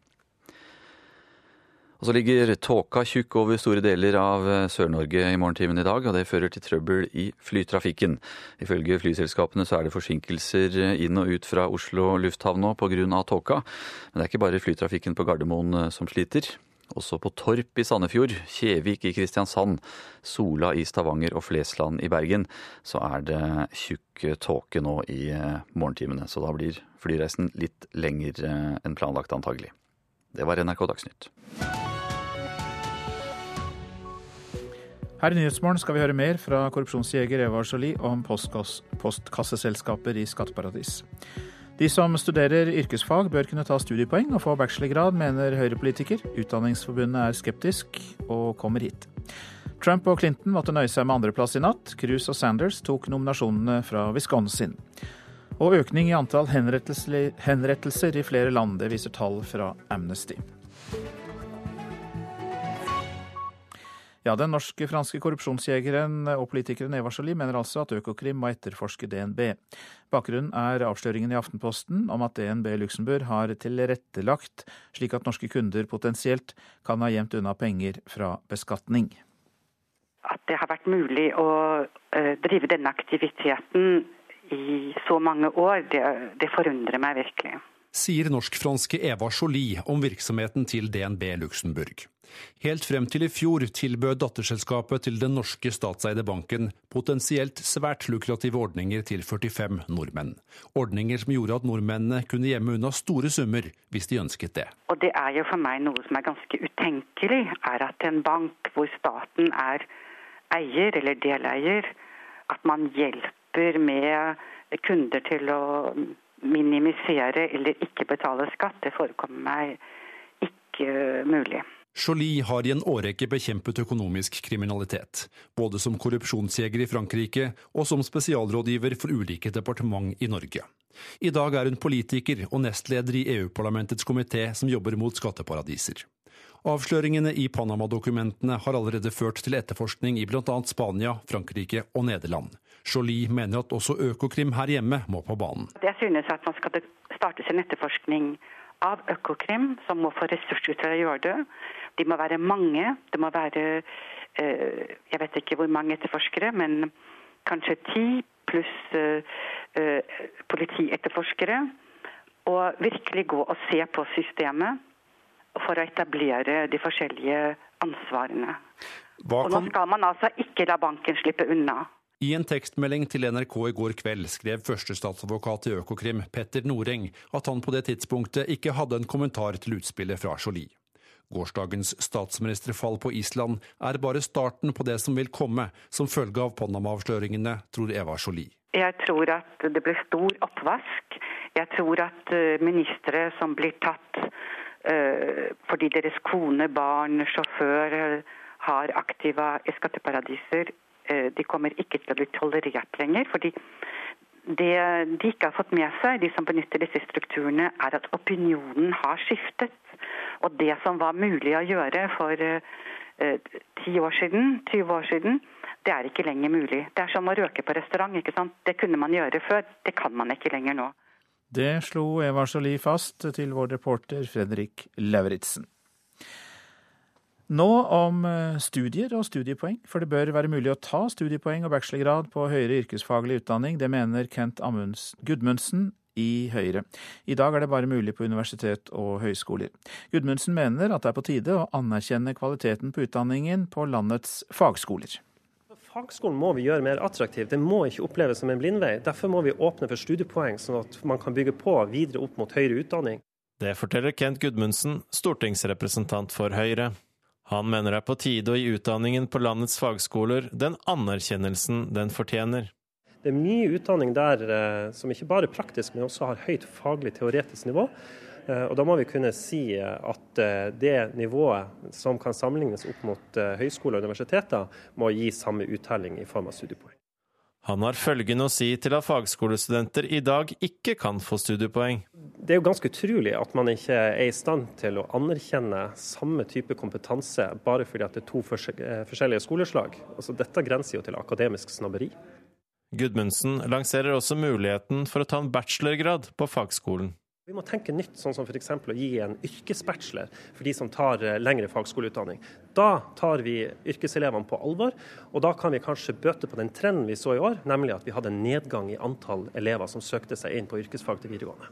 Og så ligger tåka tjukk over store deler av Sør-Norge i morgentimen i dag, og det fører til trøbbel i flytrafikken. Ifølge flyselskapene så er det forsinkelser inn og ut fra Oslo lufthavn nå pga. tåka. Men det er ikke bare flytrafikken på Gardermoen som sliter. Også på Torp i Sandefjord, Kjevik i Kristiansand, Sola i Stavanger og Flesland i Bergen så er det tjukk tåke nå i morgentimene. Så da blir flyreisen litt lengre enn planlagt antagelig. Det var NRK Dagsnytt. Her i Nyhetsmorgen skal vi høre mer fra korrupsjonsjeger Eva Jolie om postkasseselskaper i skatteparadis. De som studerer yrkesfag bør kunne ta studiepoeng og få bachelorgrad, mener Høyre-politiker. Utdanningsforbundet er skeptisk og kommer hit. Trump og Clinton måtte nøye seg med andreplass i natt. Cruz og Sanders tok nominasjonene fra Wisconsin. Og økning i antall henrettelser, i flere land, det viser tall fra Amnesty. Ja, Den norsk-franske korrupsjonsjegeren og politikeren Eva Jolie mener altså at Økokrim må etterforske DNB. Bakgrunnen er avsløringen i Aftenposten om at DNB Luxembourg har tilrettelagt slik at norske kunder potensielt kan ha gjemt unna penger fra beskatning. At det har vært mulig å eh, drive denne aktiviteten i så mange år, det, det forundrer meg virkelig. Sier norsk-franske Eva Jolie om virksomheten til DNB Luxembourg. Helt frem til i fjor tilbød datterselskapet til den norske statseide banken potensielt svært lukrative ordninger til 45 nordmenn. Ordninger som gjorde at nordmennene kunne gjemme unna store summer hvis de ønsket det. Og det er jo for meg noe som er ganske utenkelig, er at en bank hvor staten er eier eller deleier, at man hjelper med kunder til å minimisere eller ikke betale skatt. Det forekommer meg ikke mulig. Jolie har i en årrekke bekjempet økonomisk kriminalitet, både som korrupsjonsjeger i Frankrike og som spesialrådgiver for ulike departement i Norge. I dag er hun politiker og nestleder i EU-parlamentets komité som jobber mot skatteparadiser. Avsløringene i Panama-dokumentene har allerede ført til etterforskning i bl.a. Spania, Frankrike og Nederland. Jolie mener at også Økokrim her hjemme må på banen. Jeg synes at man skal starte sin etterforskning av Økokrim, som må få ressurser til å gjøre det. De må være mange. Det må være eh, jeg vet ikke hvor mange etterforskere, men kanskje ti pluss eh, eh, politietterforskere. Og virkelig gå og se på systemet for å etablere de forskjellige ansvarene. Kan... Og nå skal man altså ikke la banken slippe unna. I en tekstmelding til NRK i går kveld skrev førstestatsadvokat i Økokrim, Petter Noreng, at han på det tidspunktet ikke hadde en kommentar til utspillet fra Jolie. Gårsdagens statsministerfall på Island er bare starten på det som vil komme som følge av Panama-avsløringene, tror Eva Jolie. Jeg tror at det blir stor oppvask. Jeg tror at eh, ministre som blir tatt uh, fordi deres kone, barn, sjåfør uh, har aktiva i skatteparadiser, uh, de kommer ikke til å bli tolerert lenger. fordi det de ikke har fått med seg, de som benytter disse strukturene, er at opinionen har skiftet. Og det som var mulig å gjøre for eh, ti år siden, 20 år siden, det er ikke lenger mulig. Det er som å røke på restaurant. ikke sant? Det kunne man gjøre før, det kan man ikke lenger nå. Det slo Eva Jolie fast til vår reporter Fredrik Lauritzen. Nå om eh, studier og studiepoeng, for det bør være mulig å ta studiepoeng og bachelorgrad på høyere yrkesfaglig utdanning. Det mener Kent Gudmundsen i Høyre. I dag er det bare mulig på universitet og høyskoler. Gudmundsen mener at det er på tide å anerkjenne kvaliteten på utdanningen på landets fagskoler. Fagskolen må vi gjøre mer attraktiv. Det må ikke oppleves som en blindvei. Derfor må vi åpne for studiepoeng, sånn at man kan bygge på videre opp mot høyere utdanning. Det forteller Kent Gudmundsen, stortingsrepresentant for Høyre. Han mener det er på tide å gi utdanningen på landets fagskoler den anerkjennelsen den fortjener. Det er mye utdanning der eh, som ikke bare er praktisk, men også har høyt faglig teoretisk nivå. Eh, og Da må vi kunne si at eh, det nivået som kan sammenlignes opp mot høyskoler og universiteter, må gi samme uttelling i form av studiepoeng. Han har følgende å si til at fagskolestudenter i dag ikke kan få studiepoeng. Det er jo ganske utrolig at man ikke er i stand til å anerkjenne samme type kompetanse bare fordi det er to forskjellige skoleslag. Altså, dette grenser jo til akademisk snabberi. Gudmundsen lanserer også muligheten for å ta en bachelorgrad på fagskolen. Vi må tenke nytt, sånn som f.eks. å gi en yrkesbachelor for de som tar eh, lengre fagskoleutdanning. Da tar vi yrkeselevene på alvor, og da kan vi kanskje bøte på den trenden vi så i år, nemlig at vi hadde en nedgang i antall elever som søkte seg inn på yrkesfag til videregående.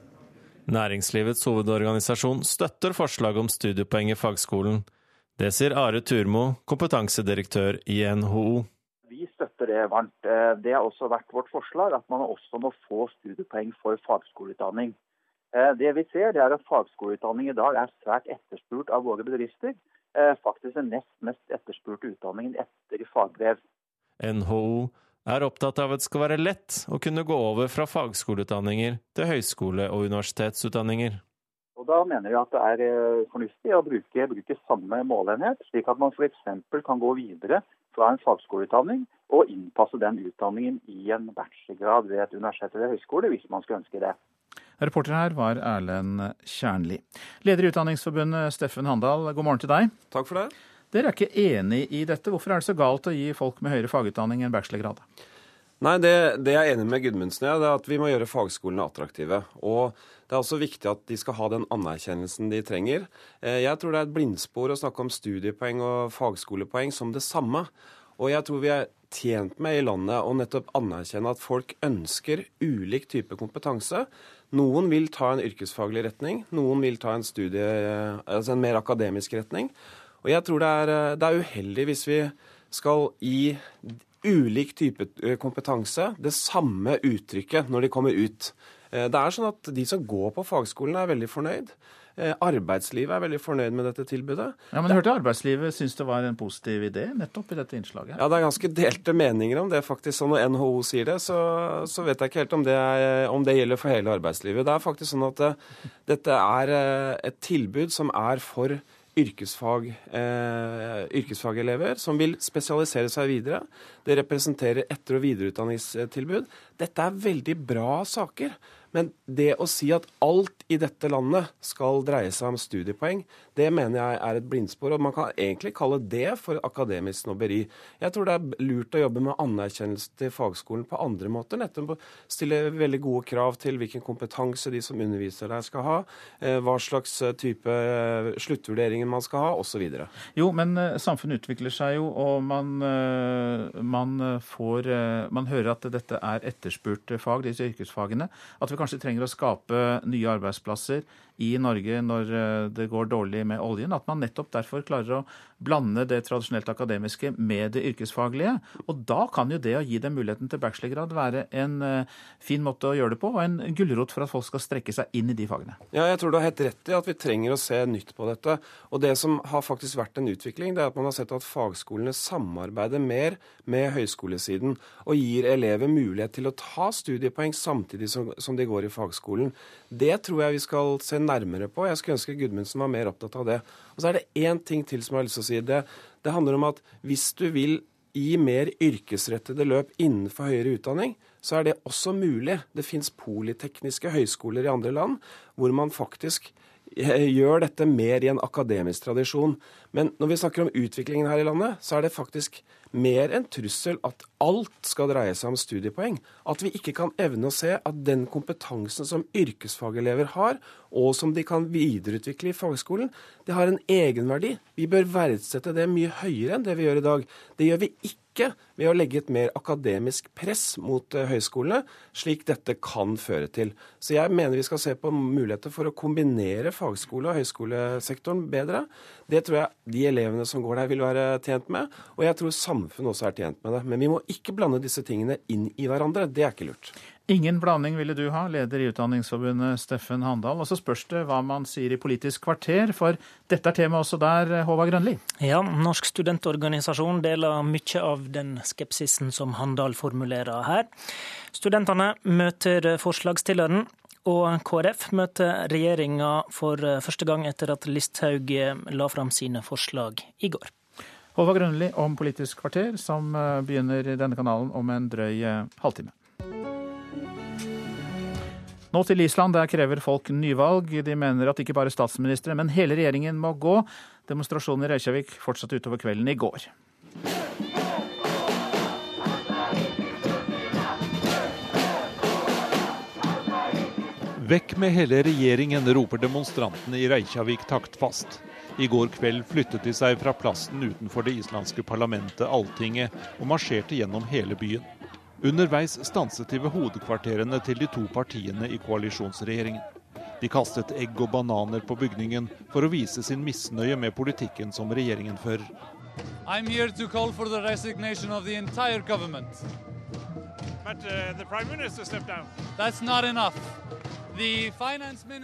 Næringslivets hovedorganisasjon støtter forslaget om studiepoeng i fagskolen. Det sier Are Turmo, kompetansedirektør i NHO støtter det varmt. Eh, det har også vært vårt forslag at man også må få studiepoeng for fagskoleutdanning. Eh, det vi ser, det er at fagskoleutdanning i dag er svært etterspurt av våre bedrifter. eh, faktisk den nest mest etterspurte utdanningen etter fagbrev. NHO er opptatt av at det skal være lett å kunne gå over fra fagskoleutdanninger til høyskole- og universitetsutdanninger. Og Da mener vi at det er fornuftig å bruke, bruke samme målenhet, slik at man f.eks. kan gå videre fra en fagskoleutdanning og innpasse den utdanningen i en bachelorgrad ved et universitet eller høyskole, hvis man skulle ønske det. Reporter her var Erlend Kjernli. Leder i Utdanningsforbundet Steffen Handal, god morgen til deg. Takk for det. Dere er ikke enig i dette. Hvorfor er det så galt å gi folk med høyere fagutdanning en bachelorgrad? Nei, det, det jeg er enig med Gudmundsen i, er at vi må gjøre fagskolene attraktive. Og det er også viktig at de skal ha den anerkjennelsen de trenger. Eh, jeg tror det er et blindspor å snakke om studiepoeng og fagskolepoeng som det samme. Og jeg tror vi er tjent med i landet å nettopp anerkjenne at folk ønsker ulik type kompetanse. Noen vil ta en yrkesfaglig retning, noen vil ta en, studie, altså en mer akademisk retning. Og jeg tror det er, det er uheldig hvis vi skal gi ulik type eh, kompetanse det samme uttrykket når de kommer ut. Eh, det er sånn at De som går på fagskolen er veldig fornøyd. Eh, arbeidslivet er veldig fornøyd med dette tilbudet. Ja, Men jeg hørte arbeidslivet syns det var en positiv idé nettopp i dette innslaget? Ja, Det er ganske delte meninger om det, faktisk. Så når NHO sier det, så, så vet jeg ikke helt om det, er, om det, gjelder for hele arbeidslivet. Det er faktisk sånn at det, dette er et tilbud som er for yrkesfag, eh, yrkesfagelever som vil spesialisere seg videre. Det representerer etter- og videreutdanningstilbud. Dette er veldig bra saker. Men det å si at alt i dette landet skal dreie seg om studiepoeng, det mener jeg er et blindspor. Og man kan egentlig kalle det for akademisk snobberi. Jeg tror det er lurt å jobbe med anerkjennelse til fagskolen på andre måter. Nettopp stille veldig gode krav til hvilken kompetanse de som underviser der skal ha, eh, hva slags eh, type eh, sluttvurderinger man skal ha, osv. Jo, men samfunnet utvikler seg jo, og man, man får Man hører at dette er etterspurt fag, disse yrkesfagene. At vi kanskje trenger å skape nye arbeidsplasser i Norge når eh, det går dårlig med oljen. At man nettopp derfor klarer å blande det tradisjonelt akademiske med det yrkesfaglige. Og da kan jo det å gi dem muligheten til bachelorgrad være en eh, fin måte å gjøre det på, og en gulrot for at folk skal strekke seg inn i de fagene. Ja, jeg tror du har helt rett i at vi trenger å se nytt på dette. Og det som har faktisk vært en utvikling, det er at man har sett at fagskolene samarbeider mer med høyskolesiden og gir elever mulighet til å ta studiepoeng samtidig som, de går i fagskolen. Det tror jeg vi skal se nærmere på. Jeg skulle ønske Gudmundsen var mer opptatt av det. Og så er det én ting til som jeg har lyst til å si. Det, det handler om at hvis du vil gi mer yrkesrettede løp innenfor høyere utdanning, så er det også mulig. Det fins politekniske høyskoler i andre land hvor man faktisk eh, gjør dette mer i en akademisk tradisjon. Men når vi snakker om utviklingen her i landet, så er det faktisk mer en trussel at alt skal dreie seg om studiepoeng. At vi ikke kan evne å se at den kompetansen som yrkesfagelever har, og som de kan videreutvikle i fagskolen, det har en egenverdi. Vi bør verdsette det mye høyere enn det vi gjør i dag. Det gjør vi ikke ved å legge et mer akademisk press mot uh, høyskolene, slik dette kan føre til. Så jeg mener vi skal se på muligheter for å kombinere fagskole- og høyskolesektoren bedre. Det tror jeg de elevene som går der vil være tjent med, og jeg tror samfunnet også er tjent med det. Men vi må ikke blande disse tingene inn i hverandre. Det er ikke lurt. Ingen blanding ville du ha, leder i Utdanningsforbundet Steffen Handal. Og så spørs det hva man sier i Politisk kvarter, for dette er tema også der, Håvard Grønli. Ja, Norsk studentorganisasjon deler mye av den skepsisen som Handal formulerer her. Studentene møter forslagsstilleren, og KrF møter regjeringa for første gang etter at Listhaug la fram sine forslag i går. Håvard Grønli om Politisk kvarter, som begynner i denne kanalen om en drøy halvtime. Nå til Island. Der krever folk nyvalg. De mener at ikke bare statsministeren, men hele regjeringen må gå. Demonstrasjonen i Reykjavik fortsatte utover kvelden i går. Vekk med hele regjeringen, roper demonstrantene i Reykjavik taktfast. I går kveld flyttet de seg fra plassen utenfor det islandske parlamentet Alltinget og marsjerte gjennom hele byen. Underveis stanset de ved hovedkvarterene til de to partiene i koalisjonsregjeringen. De kastet egg og bananer på bygningen for å vise sin misnøye med politikken som regjeringen fører. I'm here to call for the resignation of the entire government. But uh, the prime minister stepped down. That's not enough.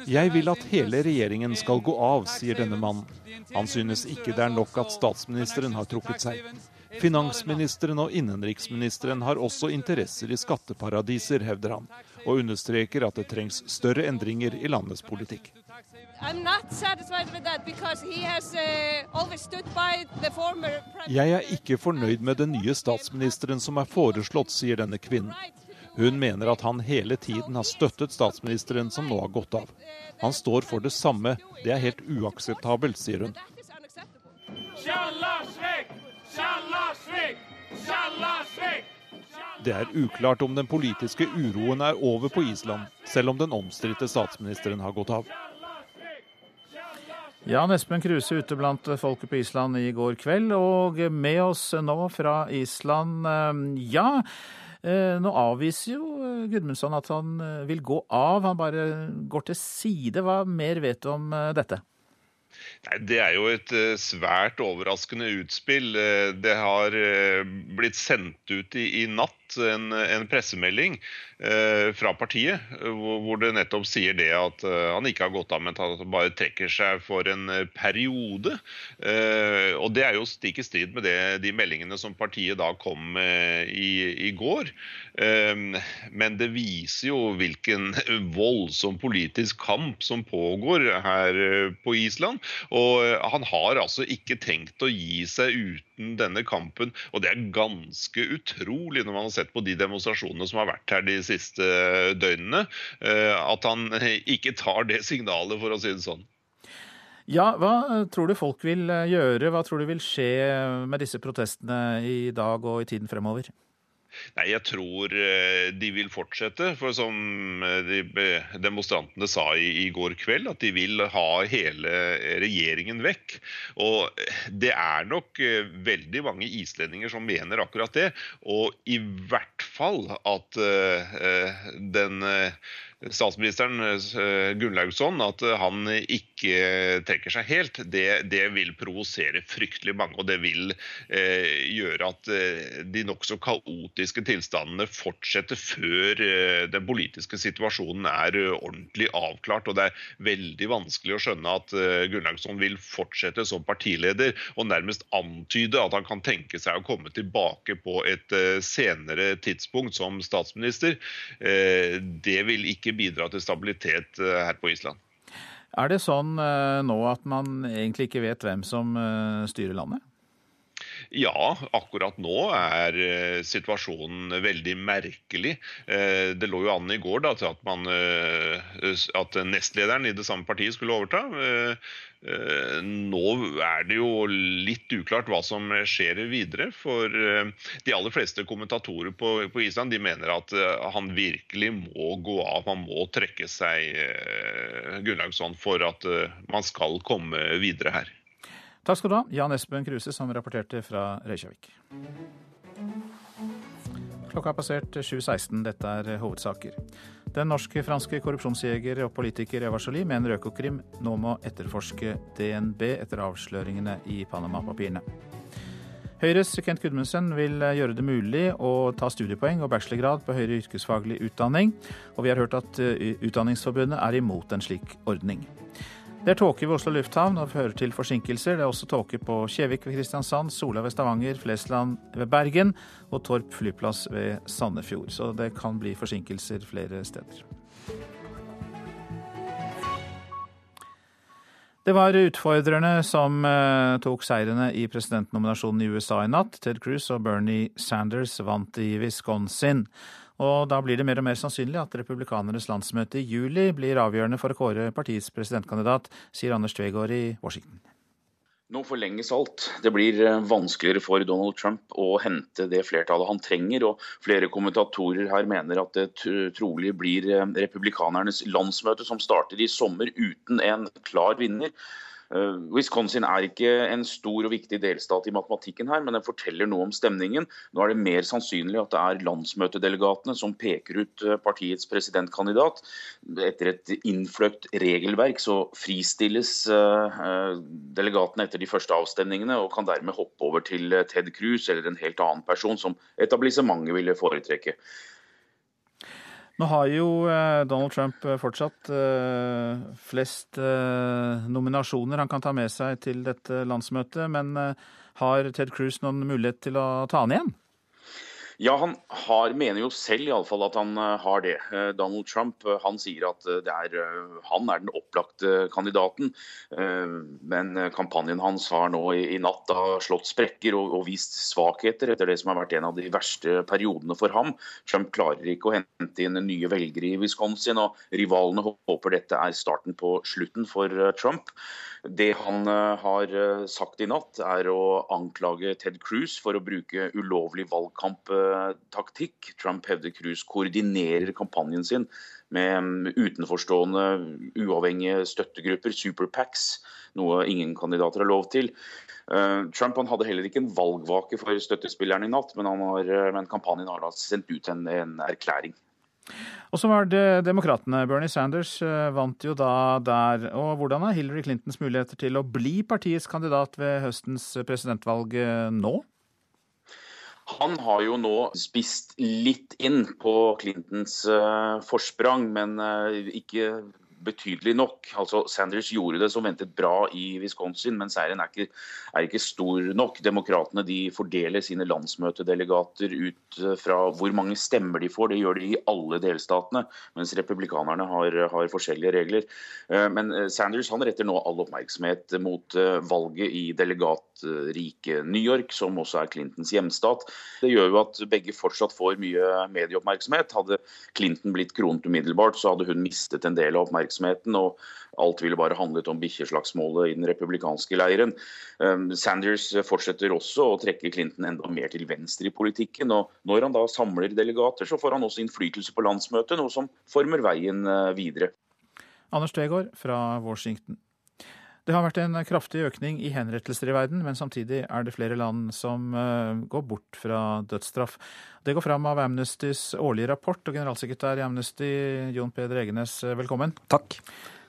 Jeg vil at hele regjeringen skal gå av, sier denne mannen. Han synes ikke det er nok at statsministeren har trukket seg. Finansministeren og innenriksministeren har også interesser i skatteparadiser, hevder han, og understreker at det trengs større endringer i landets politikk. Jeg er ikke fornøyd med den nye statsministeren som er foreslått, sier denne kvinnen. Hun mener at han hele tiden har støttet statsministeren som nå har gått av. Han står for det samme. Det er helt uakseptabelt, sier hun. Det er uklart om den politiske uroen er over på Island, selv om den omstridte statsministeren har gått av. Jan Espen Kruse ute blant folket på Island i går kveld, og med oss nå fra Island. Ja, Eh, nå avviser jo eh, Gudmundsson at han eh, vil gå av, han bare går til side. Hva mer vet du om dette? Det er jo et svært overraskende utspill. Det har blitt sendt ut i, i natt en, en pressemelding Eh, fra partiet, hvor det nettopp sier det at eh, han ikke har gått av, men at han bare trekker seg for en eh, periode. Og Det er jo stikk i strid med det, de meldingene som partiet da kom med i, i går. Men det viser jo hvilken voldsom politisk kamp som pågår her på Island. Og han har altså ikke tenkt å gi seg uten denne kampen. Og det er ganske utrolig når man har sett på de demonstrasjonene som har vært her de siste døgnene. Eh, at han ikke tar det signalet, for å si det sånn. Ja, Hva tror du folk vil eh, gjøre? Hva tror du vil skje med disse protestene i dag og i tiden fremover? Nei, Jeg tror eh, de vil fortsette. For som de demonstrantene sa i, i, går kveld, at de vil ha hele regjeringen vekk. Og det er nok eh, veldig mange islendinger som mener akkurat det. Og i hvert fall at uh, den uh, statsministeren eh, Gunnlaugsson at eh, han ikke trekker seg helt, det, det vil provosere fryktelig mange. Og det vil eh, gjøre at eh, de nokså kaotiske tilstandene fortsetter før eh, den politiske situasjonen er ordentlig avklart. Og det er veldig vanskelig å skjønne at eh, Gunnlaugsson vil fortsette som partileder og nærmest antyde at han kan tenke seg å komme tilbake på et senere tidspunkt som statsminister. det vil ikke bidra til stabilitet eh, her på Island. Er det sånn eh, nå at man egentlig ikke vet hvem som eh, styrer landet? Ja, akkurat nå er situasjonen veldig merkelig. Det lå jo an i går da, til at, man, at nestlederen i det samme partiet skulle overta. Eh, nå er det jo litt uklart hva som skjer videre. For eh, de aller fleste kommentatorer på, Island de mener at eh, han virkelig må gå av. Han må trekke seg Gunnlaugsson for at man skal komme videre her. Takk skal du ha, Jan Espen Kruse, som rapporterte fra Reykjavik. Klokka har passert 7.16. Dette er hovedsaker. Den norsk-franske korrupsjonsjeger og politiker Eva Jolie mener Økokrim nå må etterforske DNB etter avsløringene i Panama-papirene. Høyres Kent Gudmundsen vil gjøre det mulig å ta studiepoeng og bachelorgrad på høyere yrkesfaglig utdanning, og vi har hørt at eh, Utdanningsforbundet er imot en slik ordning. Det er tåke ved Oslo lufthavn og fører til forsinkelser. Det er også tåke på Kjevik ved Kristiansand, Sola ved Stavanger, Flesland ved Bergen og Torp flyplass ved Sandefjord. Så det kan bli forsinkelser flere steder. Det var utfordrerne som uh, tok seirene i presidentnominasjonen i USA i natt. Ted Cruz og Bernie Sanders vant i Wisconsin. Og da blir det mer og mer sannsynlig at republikanernes landsmøte i juli blir avgjørende for å kåre partiets presidentkandidat, sier Anders Tvegård i Washington. Nå forlenges alt. Det blir eh, vanskeligere for Donald Trump å hente det flertallet han trenger. og Flere kommentatorer her mener at det trolig blir eh, republikanernes landsmøte som starter i sommer uten en klar vinner. Eh, Wisconsin er ikke en stor og viktig delstat i matematikken her, men den forteller noe om stemningen. Nå er det mer sannsynlig at det er landsmøtedelegatene som peker ut eh, partiets presidentkandidat. Etter et innfløkt regelverk så fristilles eh, delegatene etter de første avstemningene, og kan dermed hoppe over til Ted Cruz eller en helt annen person som etablissementet ville foretrekke. Nå har jo Donald Trump fortsatt flest nominasjoner han kan ta med seg til dette landsmøtet, men har Ted Cruz noen mulighet til å ta han igjen? Ja, han har, mener jo selv i alle fall at han uh, har det. Uh, Donald Trump uh, han sier at er, han er den opplagte kandidaten. Men kampanjen hans har nå i, i natt da slått sprekker og, og, vist svakheter etter det som har vært en av de verste periodene for ham. Trump klarer ikke å hente inn nye velgere i Wisconsin, og rivalene håper dette er starten på slutten for Trump. Det han har sagt i natt, er å anklage Ted Cruz for å bruke ulovlig valgkamptaktikk. Trump hevder Cruz koordinerer kampanjen sin med mm, utenforstående, uavhengige støttegrupper, superpacks, noe ingen kandidater har lov til. Eh, Trump hadde heller ikke en valgvake for støttespillerne i natt, men, har, eh, men kampanjen har da sendt ut en, en erklæring. Og så var det demokratene. Bernie Sanders eh, vant jo da der. Og hvordan er Hillary Clintons muligheter til å bli partiets kandidat ved høstens presidentvalg nå? Han har jo nå spist litt inn på Clintons uh, forsprang, men ikke betydelig nok. Altså, Sanders gjorde det som ventet bra i Wisconsin, men seieren er ikke, er ikke stor nok. Demokratene de fordeler sine landsmøtedelegater ut eh, fra hvor mange stemmer de får. Det gjør de i alle delstatene, mens republikanerne har, har forskjellige regler. Eh, men eh, Sanders han retter nå all oppmerksomhet mot valget i delegatrike New York, som også er Clintons hjemstat. Det gjør jo at begge fortsatt får mye medieoppmerksomhet. Hadde Clinton blitt kronet umiddelbart, så hadde hun mistet en del av oppmerksomheten og Alt ville bare handlet om bikkjeslagsmålet i den republikanske leiren. Um, Sanders fortsetter også å trekke Clinton enda mer til venstre i politikken. og Når han da samler delegater, så får han også innflytelse på landsmøtet, noe som former veien uh, videre. Anders Tvegård fra Washington. Det har vært en kraftig økning i henrettelser i verden, men samtidig er det flere land som uh, går bort fra dødsstraff. Det går fram av Amnestys årlige rapport, og generalsekretær i Amnesty, Jon Peder Egenes, velkommen. Takk.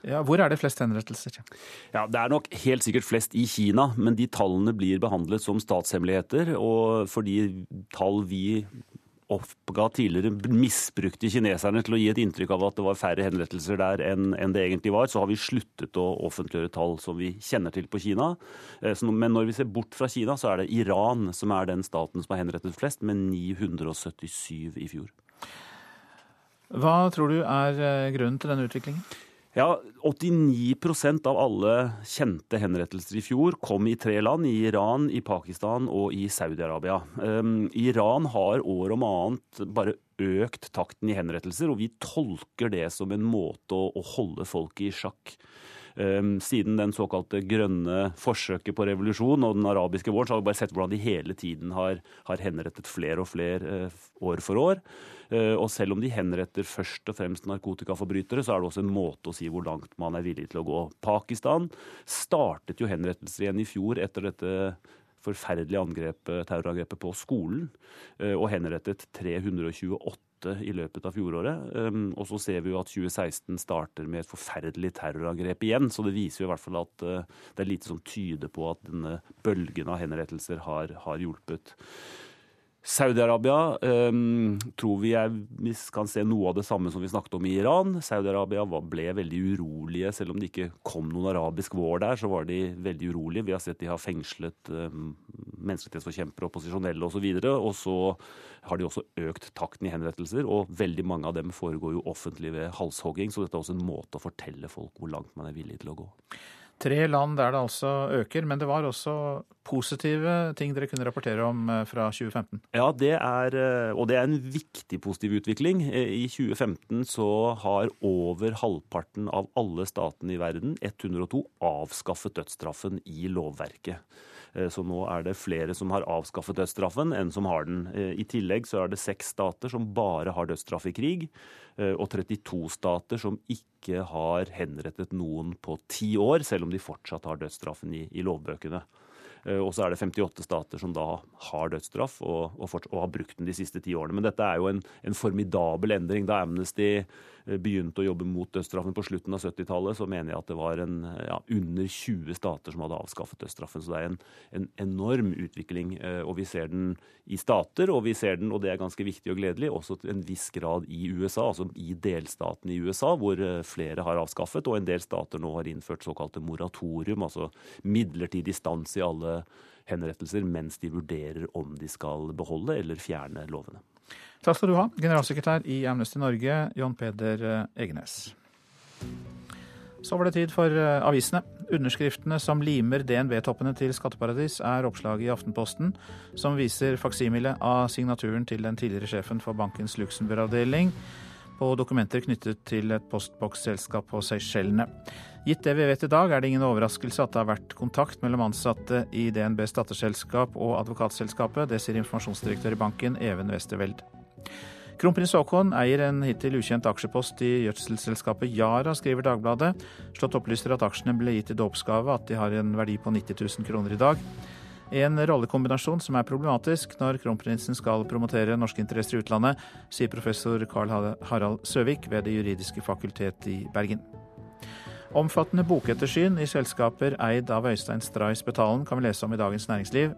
Ja, hvor er det flest henrettelser? Ja, Det er nok helt sikkert flest i Kina, men de tallene blir behandlet som statshemmeligheter. Og fordi tall vi oppga tidligere misbrukte kineserne til å gi et inntrykk av at det var færre henrettelser der enn, det egentlig var, så har vi sluttet å offentliggjøre tall som vi kjenner til på Kina. Eh, men når vi ser bort fra Kina, så er det Iran som er den staten som har henrettet flest, med 977 i fjor. Hva tror du er eh, grunnen til denne utviklingen? Ja, 89% av alle kjente henrettelser i fjor kom i tre land. I Iran, i Pakistan og i Saudi-Arabia. Um, Iran har år om annet bare økt takten i henrettelser, og vi tolker det som en måte å, å holde folket i sjakk. Um, siden den såkalte grønne forsøket på revolusjon og den arabiske våren, så har vi bare sett hvordan de hele tiden har, har henrettet flere og flere uh, år for år. Eh, og selv om de henretter først og fremst narkotikaforbrytere, så er det også en måte å si hvor langt man er villig til å gå. Pakistan startet jo henrettelser igjen i fjor etter dette forferdelige angrepet, terrorangrepet på skolen, eh, og henrettet 328 i løpet av fjoråret. Eh, og så ser vi jo at 2016 starter med et forferdelig terrorangrep igjen. Så det viser jo i hvert fall at det er lite som tyder på at denne bølgen av henrettelser har, har hjulpet. Saudi-Arabia um, tror vi, er, vi kan se noe av det samme som vi snakket om i Iran. Saudi-Arabia ble veldig urolige. Selv om det ikke kom noen arabisk vår der, så var de veldig urolige. Vi har sett de har fengslet um, menneskerettighetsforkjempere, opposisjonelle osv. Og, så og så har de også økt takten i henrettelser. Og veldig mange av dem foregår jo offentlig ved halshogging, så dette er også en måte å fortelle folk hvor langt man er villig til å gå. Tre land der det altså øker, men det var også positive ting dere kunne rapportere om eh, fra 2015? Ja, det er, eh, og det er en viktig positiv utvikling. Eh, I 2015 så har over halvparten av alle statene i verden, 102, avskaffet dødsstraffen i lovverket. Så nå er det flere som har avskaffet dødsstraffen enn som har den. I tillegg så er det seks stater som bare har dødsstraff i krig. Eh, og 32 stater som ikke har henrettet noen på ti år, selv om de fortsatt har dødsstraffen i, i lovbøkene. Eh, og så er det 58 stater som da har dødsstraff og, og, og, har brukt den de siste ti årene. Men dette er jo en, en formidabel endring. Da Amnesty begynte å jobbe mot dødsstraffen på slutten av 70-tallet, så mener jeg at det var en, ja, under 20 stater som hadde avskaffet dødsstraffen. Så det er en, en enorm utvikling. Og vi ser den i stater, og vi ser den, og det er ganske viktig og gledelig, også til en viss grad i USA, altså i delstatene i USA, hvor flere har avskaffet, og en del stater nå har innført såkalte moratorium, altså midlertidig stans i alle henrettelser mens de vurderer om de skal beholde eller fjerne lovene. Takk skal du ha, generalsekretær i Amnesty Norge, John Peder Egenes. Så var det tid for avisene. Underskriftene som limer DNB-toppene til skatteparadis, er oppslaget i Aftenposten, som viser faksimile av signaturen til den tidligere sjefen for bankens Luxembourg-avdeling på dokumenter knyttet til et postboksselskap på Seychellene. Gitt det vi vet i dag, er det ingen overraskelse at det har vært kontakt mellom ansatte i DNBs datterselskap og advokatselskapet. Det sier informasjonsdirektør i banken, Even Westerveld. Kronprins Haakon eier en hittil ukjent aksjepost i gjødselselskapet Yara, skriver Dagbladet. Slått opplyser at aksjene ble gitt i dåpsgave, at de har en verdi på 90 000 kroner i dag. En rollekombinasjon som er problematisk når kronprinsen skal promotere norske interesser i utlandet, sier professor Carl Harald Søvik ved Det juridiske fakultet i Bergen. Omfattende bokettersyn i selskaper eid av Øystein Stray Spetalen kan vi lese om i Dagens Næringsliv.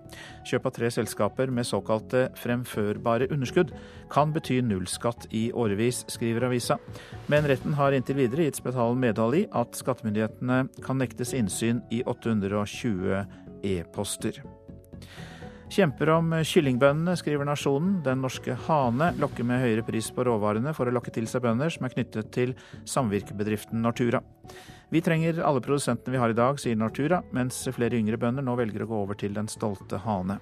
Kjøp av tre selskaper med såkalte fremførbare underskudd kan bety nullskatt i årevis, skriver avisa. Men retten har inntil videre gitt Spetalen medhold i at skattemyndighetene kan nektes innsyn i 820 e-poster. Kjemper om kyllingbøndene, skriver Nasjonen. Den norske hane lokker med høyere pris på råvarene for å lokke til seg bønder som er knyttet til samvirkebedriften Nortura. Vi trenger alle produsentene vi har i dag, sier Nortura, mens flere yngre bønder nå velger å gå over til den stolte hane.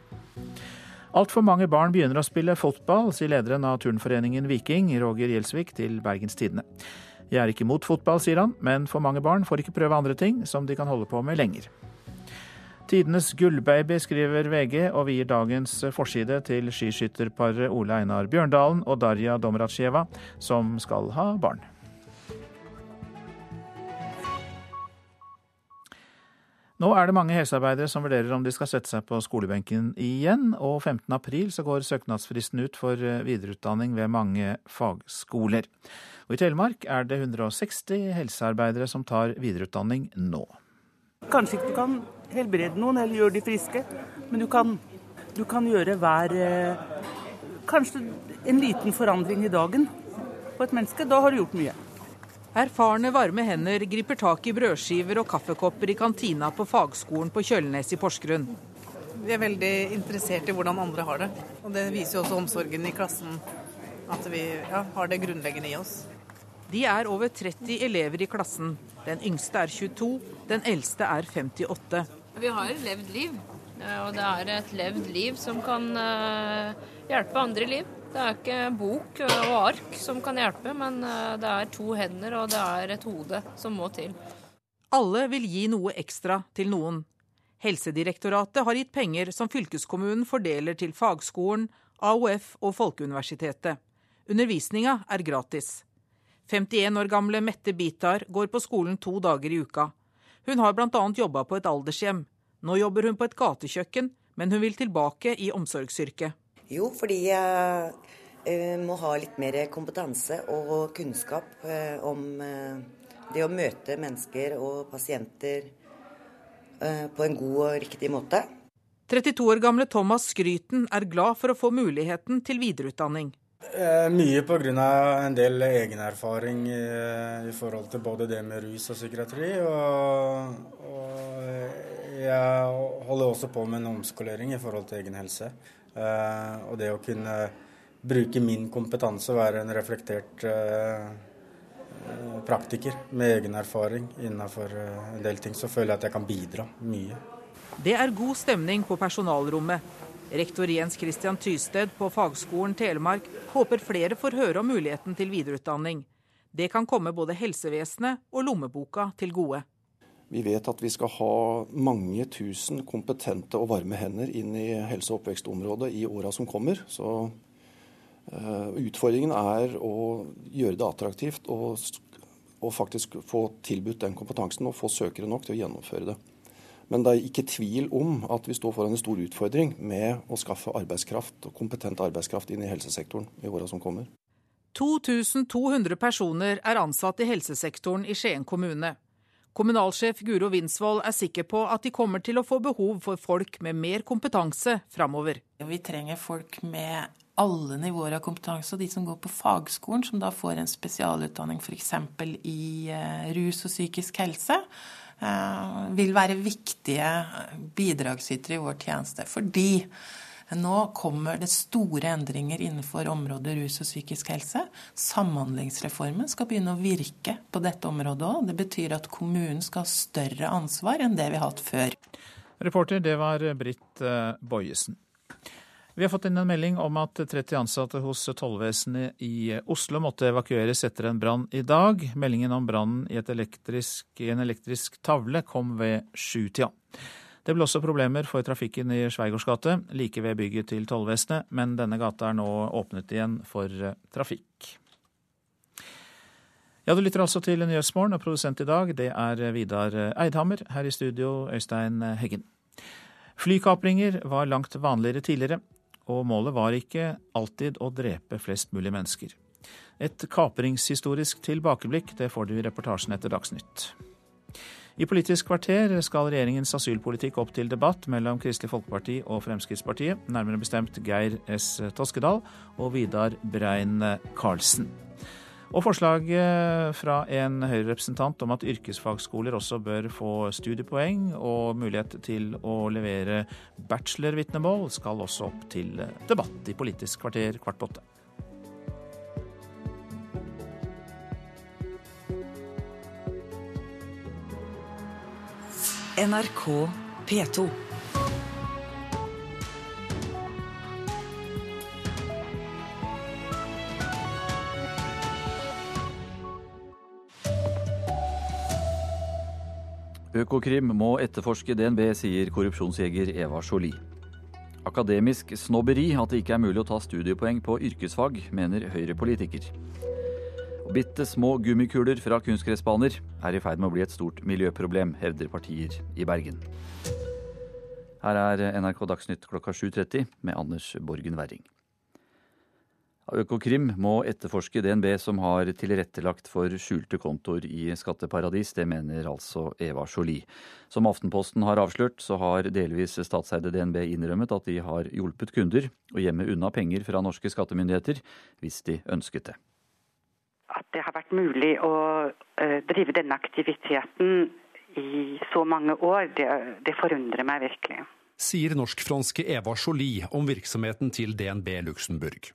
Altfor mange barn begynner å spille fotball, sier lederen av turnforeningen Viking, Roger Gjelsvik, til Bergens Tidende. Jeg er ikke mot fotball, sier han, men for mange barn får ikke prøve andre ting som de kan holde på med lenger. Tidenes gullbaby, skriver VG, og vi gir dagens forside til skiskytterparet Ole Einar Bjørndalen og Darja Domratsjeva, som skal ha barn. Nå er det mange helsearbeidere som vurderer om de skal sette seg på skolebenken igjen, og 15. april går søknadsfristen ut for videreutdanning ved mange fagskoler. Og I Telemark er det 160 helsearbeidere som tar videreutdanning nå. Kanskje ikke du kan helbrede noen eller gjøre de friske, men du kan, du kan gjøre hver eh, Kanskje en liten forandring i dagen på et menneske. Da har du gjort mye. Erfarne, varme hender griper tak i brødskiver og kaffekopper i kantina på fagskolen på Kjølnes i Porsgrunn. Vi er veldig interessert i hvordan andre har det. Og det viser jo også omsorgen i klassen, at vi ja, har det grunnleggende i oss. De er over 30 elever i klassen. Den yngste er 22, den eldste er 58. Vi har et levd liv, og det er et levd liv som kan eh, hjelpe andre liv. Det er ikke bok og ark som kan hjelpe, men eh, det er to hender og det er et hode som må til. Alle vil gi noe ekstra til noen. Helsedirektoratet har gitt penger som fylkeskommunen fordeler til fagskolen, AOF og Folkeuniversitetet. Undervisninga er gratis. 51 år gamle Mette Bitar går på skolen to dager i uka. Hun har bl.a. jobba på et aldershjem. Nå jobber hun på et gatekjøkken, men hun vil tilbake i omsorgsyrket. Jo, fordi jeg uh, må ha litt mer kompetanse og kunnskap uh, om uh, det å møte mennesker og pasienter på en god og riktig måte. 32 år gamle Thomas Skryten er glad for å få muligheten til videreutdanning. Eh, mye pga. en del egenerfaring i, i forhold til både det med rus og psykiatri. Og, og jeg holder også på med en omskolering i forhold til egen helse. Eh, og det å kunne bruke min kompetanse og være en reflektert eh, praktiker med egen erfaring innenfor en del ting, så føler jeg at jeg kan bidra mye. Det er god stemning på personalrommet. Rektor Jens Christian Tysted på Fagskolen Telemark håper flere får høre om muligheten til videreutdanning. Det kan komme både helsevesenet og lommeboka til gode. Vi vet at vi skal ha mange tusen kompetente og varme hender inn i helse- og oppvekstområdet i åra som kommer. Så uh, utfordringen er å gjøre det attraktivt og, og faktisk få tilbudt den kompetansen og få søkere nok til å gjennomføre det. Men det er ikke tvil om at vi står foran en stor utfordring med å skaffe arbeidskraft og kompetent arbeidskraft inn i helsesektoren i åra som kommer. 2200 personer er ansatt i helsesektoren i Skien kommune. Kommunalsjef Guro Winsvold er sikker på at de kommer til å få behov for folk med mer kompetanse framover. Vi trenger folk med alle nivåer av kompetanse, og de som går på fagskolen, som da får en spesialutdanning f.eks. i eh, rus og psykisk helse, vil være viktige bidragsytere i vår tjeneste. Fordi nå kommer det store endringer innenfor området rus og psykisk helse. Samhandlingsreformen skal begynne å virke på dette området òg. Det betyr at kommunen skal ha større ansvar enn det vi har hatt før. Reporter, det var Britt eh, Bojesen. Vi har fått inn en melding om at 30 ansatte hos tollvesenet i Oslo måtte evakueres etter en brann i dag. Meldingen om brannen i elektrisk, en elektrisk tavle kom ved sjutida. Det ble også problemer for trafikken i Sveigårds gate, like ved bygget til tollvesenet, men denne gata er nå åpnet igjen for eh, trafikk. Ja, Du lytter altså til Nyhetsmorgen, og produsent i dag det er Vidar Eidhammer. Her i studio, Øystein Heggen. Flykapringer var langt vanligere tidligere, og målet var ikke alltid å drepe flest mulig mennesker. Et kapringshistorisk tilbakeblikk, det får du i reportasjen etter Dagsnytt. I Politisk kvarter skal regjeringens asylpolitikk opp til debatt mellom Kristelig Folkeparti og Fremskrittspartiet, nærmere bestemt Geir S. Toskedal og Vidar Brein Karlsen. Og forslaget fra en Høyre-representant om at yrkesfagskoler også bør få studiepoeng og mulighet til å levere bachelorvitnemål, skal også opp til debatt i Politisk kvarter kvart på åtte. NRK P2. Økokrim må etterforske DNB, sier korrupsjonsjeger Eva Jolie. Akademisk snobberi at det ikke er mulig å ta studiepoeng på yrkesfag, mener Høyre-politiker. Bitte små gummikuler fra kunstgressbaner er i ferd med å bli et stort miljøproblem, hevder partier i Bergen. Her er NRK Dagsnytt klokka 7.30 med Anders Borgen Werring. Økokrim må etterforske DNB som har tilrettelagt for skjulte kontoer i skatteparadis. Det mener altså Eva Jolie. Som Aftenposten har avslørt, så har delvis statseide DNB innrømmet at de har hjulpet kunder å gjemme unna penger fra norske skattemyndigheter hvis de ønsket det at det har vært mulig å uh, drive denne aktiviteten i så mange år, det, det forundrer meg virkelig. Sier norsk-franske Eva Jolie om virksomheten til DNB Luxembourg.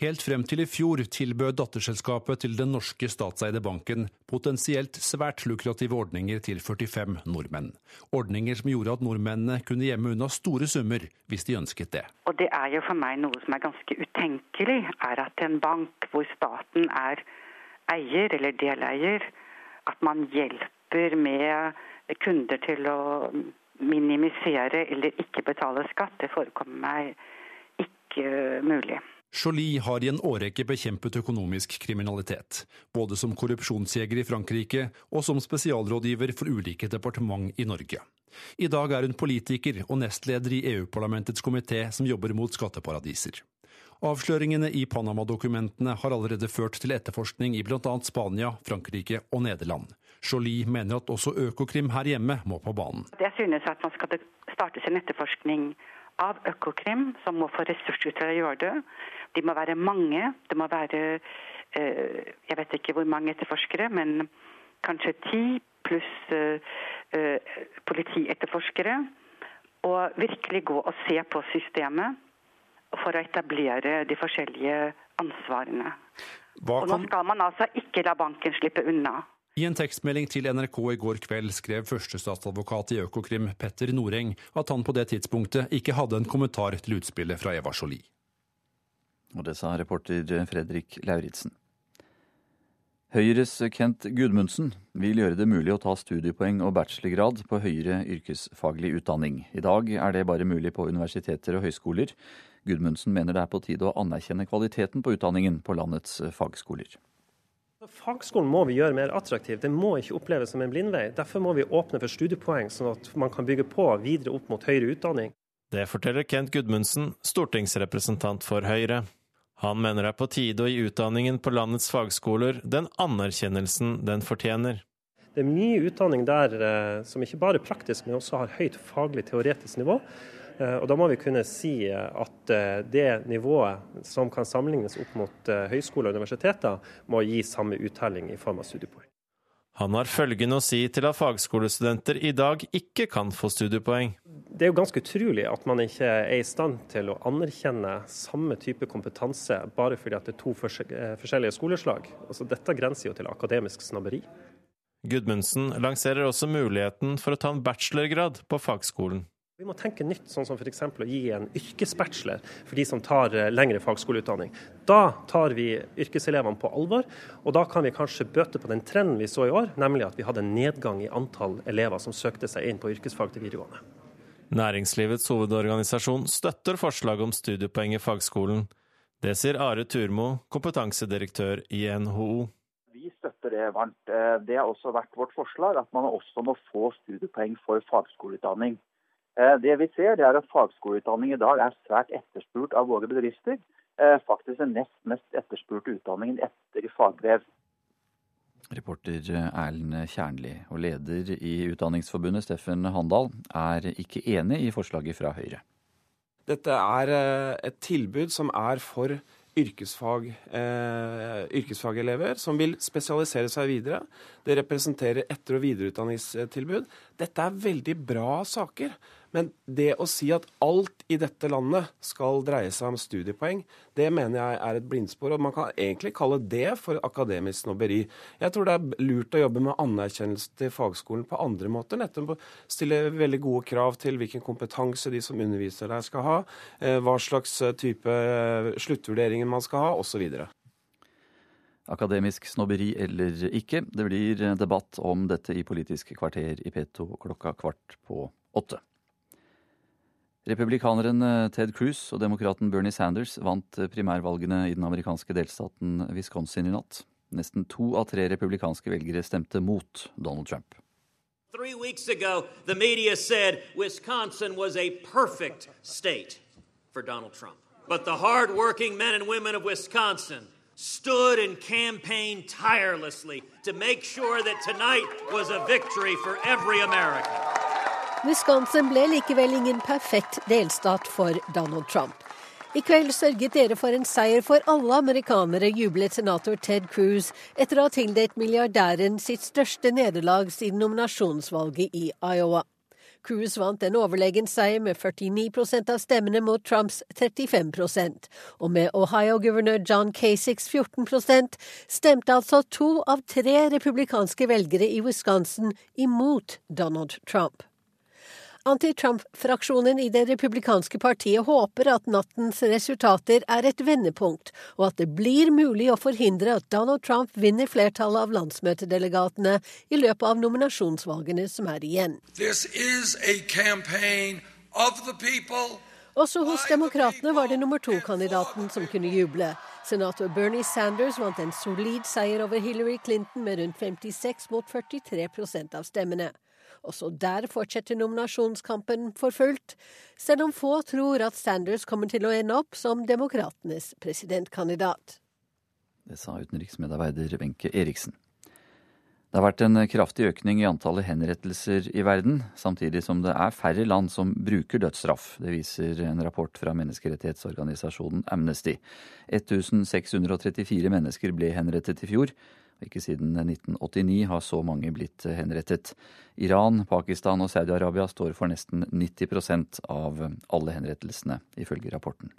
Helt frem til i fjor tilbød datterselskapet til den norske statseide banken potensielt svært lukrative ordninger til 45 nordmenn. Ordninger som gjorde at nordmennene kunne gjemme unna store summer hvis de ønsket det. Og det er jo for meg noe som er ganske utenkelig, er at en bank hvor staten er eier eller deleier, at man hjelper med kunder til å minimisere eller ikke betale skatt, det forekommer meg ikke mulig. Jolie har i en årrekke bekjempet økonomisk kriminalitet, både som korrupsjonsjeger i Frankrike og som spesialrådgiver for ulike departement i Norge. I dag er hun politiker og nestleder i EU-parlamentets komité som jobber mot skatteparadiser. Avsløringene i Panama-dokumentene har allerede ført til etterforskning i bl.a. Spania, Frankrike og Nederland. Jolie mener at også Økokrim her hjemme må på banen. Jeg synes at man skal starte sin etterforskning av Økokrim, som må få ressurser til å gjøre det. De må være mange. Det må være eh, jeg vet ikke hvor mange etterforskere, men kanskje ti pluss eh, eh, politietterforskere. Og virkelig gå og se på systemet for å etablere de forskjellige ansvarene. Kan... Og Nå skal man altså ikke la banken slippe unna. I en tekstmelding til NRK i går kveld skrev førstestatsadvokat i Økokrim Petter Noreng at han på det tidspunktet ikke hadde en kommentar til utspillet fra Eva Jolie. Og det sa reporter Fredrik Lauritzen. Høyres Kent Gudmundsen vil gjøre det mulig å ta studiepoeng og bachelorgrad på høyere yrkesfaglig utdanning. I dag er det bare mulig på universiteter og høyskoler. Gudmundsen mener det er på tide å anerkjenne kvaliteten på utdanningen på landets fagskoler. Fagskolen må vi gjøre mer attraktiv. Det må ikke oppleves som en blindvei. Derfor må vi åpne for studiepoeng, sånn at man kan bygge på videre opp mot høyere utdanning. Det forteller Kent Gudmundsen, stortingsrepresentant for Høyre. Han mener det er på tide å gi utdanningen på landets fagskoler den anerkjennelsen den fortjener. Det er mye utdanning der eh, som ikke bare er praktisk, men også har høyt faglig teoretisk nivå. Eh, og Da må vi kunne si at eh, det nivået som kan sammenlignes opp mot høyskoler og universiteter, må gi samme uttelling i form av studiepoeng. Han har følgende å si til at fagskolestudenter i dag ikke kan få studiepoeng. Det er jo ganske utrolig at man ikke er i stand til å anerkjenne samme type kompetanse bare fordi det er to forskjellige skoleslag. Altså, dette grenser jo til akademisk snobberi. Gudmundsen lanserer også muligheten for å ta en bachelorgrad på fagskolen. Vi må tenke nytt, sånn som f.eks. å gi en yrkesbachelor for de som tar eh, lengre fagskoleutdanning. Da tar vi yrkeselevene på alvor, og da kan vi kanskje bøte på den trenden vi så i år, nemlig at vi hadde en nedgang i antall elever som søkte seg inn på yrkesfag til videregående. Næringslivets hovedorganisasjon støtter forslaget om studiepoeng i fagskolen. Det sier Are Turmo, kompetansedirektør i NHO Vi støtter det varmt. Eh, det har også vært vårt forslag at man også må få studiepoeng for fagskoleutdanning. Eh, det vi ser, det er at fagskoleutdanning i dag er svært etterspurt av våre bedrifter. Eh, faktisk den nest mest etterspurte utdanningen etter fagbrev. Reporter Erlend Kjernli og leder i Utdanningsforbundet Steffen Handal er ikke enig i forslaget fra Høyre. Dette er et tilbud som er for yrkesfag, eh, yrkesfagelever som vil spesialisere seg videre. Det representerer etter- og videreutdanningstilbud. Dette er veldig bra saker. Men det å si at alt i dette landet skal dreie seg om studiepoeng, det mener jeg er et blindspor. Og man kan egentlig kalle det for akademisk snobberi. Jeg tror det er lurt å jobbe med anerkjennelse til fagskolen på andre måter. Nettopp stille veldig gode krav til hvilken kompetanse de som underviser der skal ha, eh, hva slags eh, type eh, sluttvurderinger man skal ha, osv. Akademisk snobberi eller ikke, det blir debatt om dette i Politisk kvarter i P2 klokka kvart på åtte. Republikaneren eh, Ted Cruz og demokraten Bernie Sanders vant eh, primærvalgene i den amerikanske delstaten Wisconsin i natt. Nesten to av tre republikanske velgere stemte mot Donald Trump. Three weeks ago, the media said Wisconsin was a perfect state for Donald Trump. But the hardworking men and women of Wisconsin stood and campaigned tirelessly to make sure that tonight was a victory for every American. Wisconsin ble likevel ingen perfekt delstat for Donald Trump. I kveld sørget dere for en seier for alle amerikanere, jublet senator Ted Cruz etter å ha tildelt milliardæren sitt største nederlag siden nominasjonsvalget i Iowa. Cruz vant en overlegen seier med 49% av stemmene mot Trumps 35% og med Ohio-guvernør John Kasichs 14% stemte altså to av tre republikanske velgere i Wisconsin imot Donald Trump. Anti-Trump-fraksjonen i det republikanske partiet håper at nattens resultater er et vendepunkt, og at det blir mulig å forhindre at Donald Trump vinner flertallet av landsmøtedelegatene i løpet av nominasjonsvalgene som er igjen. Også hos demokratene var det nummer to-kandidaten som kunne juble. Senator Bernie Sanders vant en solid seier over Hillary Clinton med rundt 56 mot 43 prosent av stemmene. Også der fortsetter nominasjonskampen for fullt, selv om få tror at Sanders kommer til å ende opp som demokratenes presidentkandidat. Det sa utenriksmedarbeider Wenche Eriksen. Det har vært en kraftig økning i antallet henrettelser i verden, samtidig som det er færre land som bruker dødsstraff. Det viser en rapport fra menneskerettighetsorganisasjonen Amnesty. 1634 mennesker ble henrettet i fjor. Ikke siden 1989 har så mange blitt henrettet. Iran, Pakistan og Saudi-Arabia står for nesten 90% av alle henrettelsene, ifølge rapporten.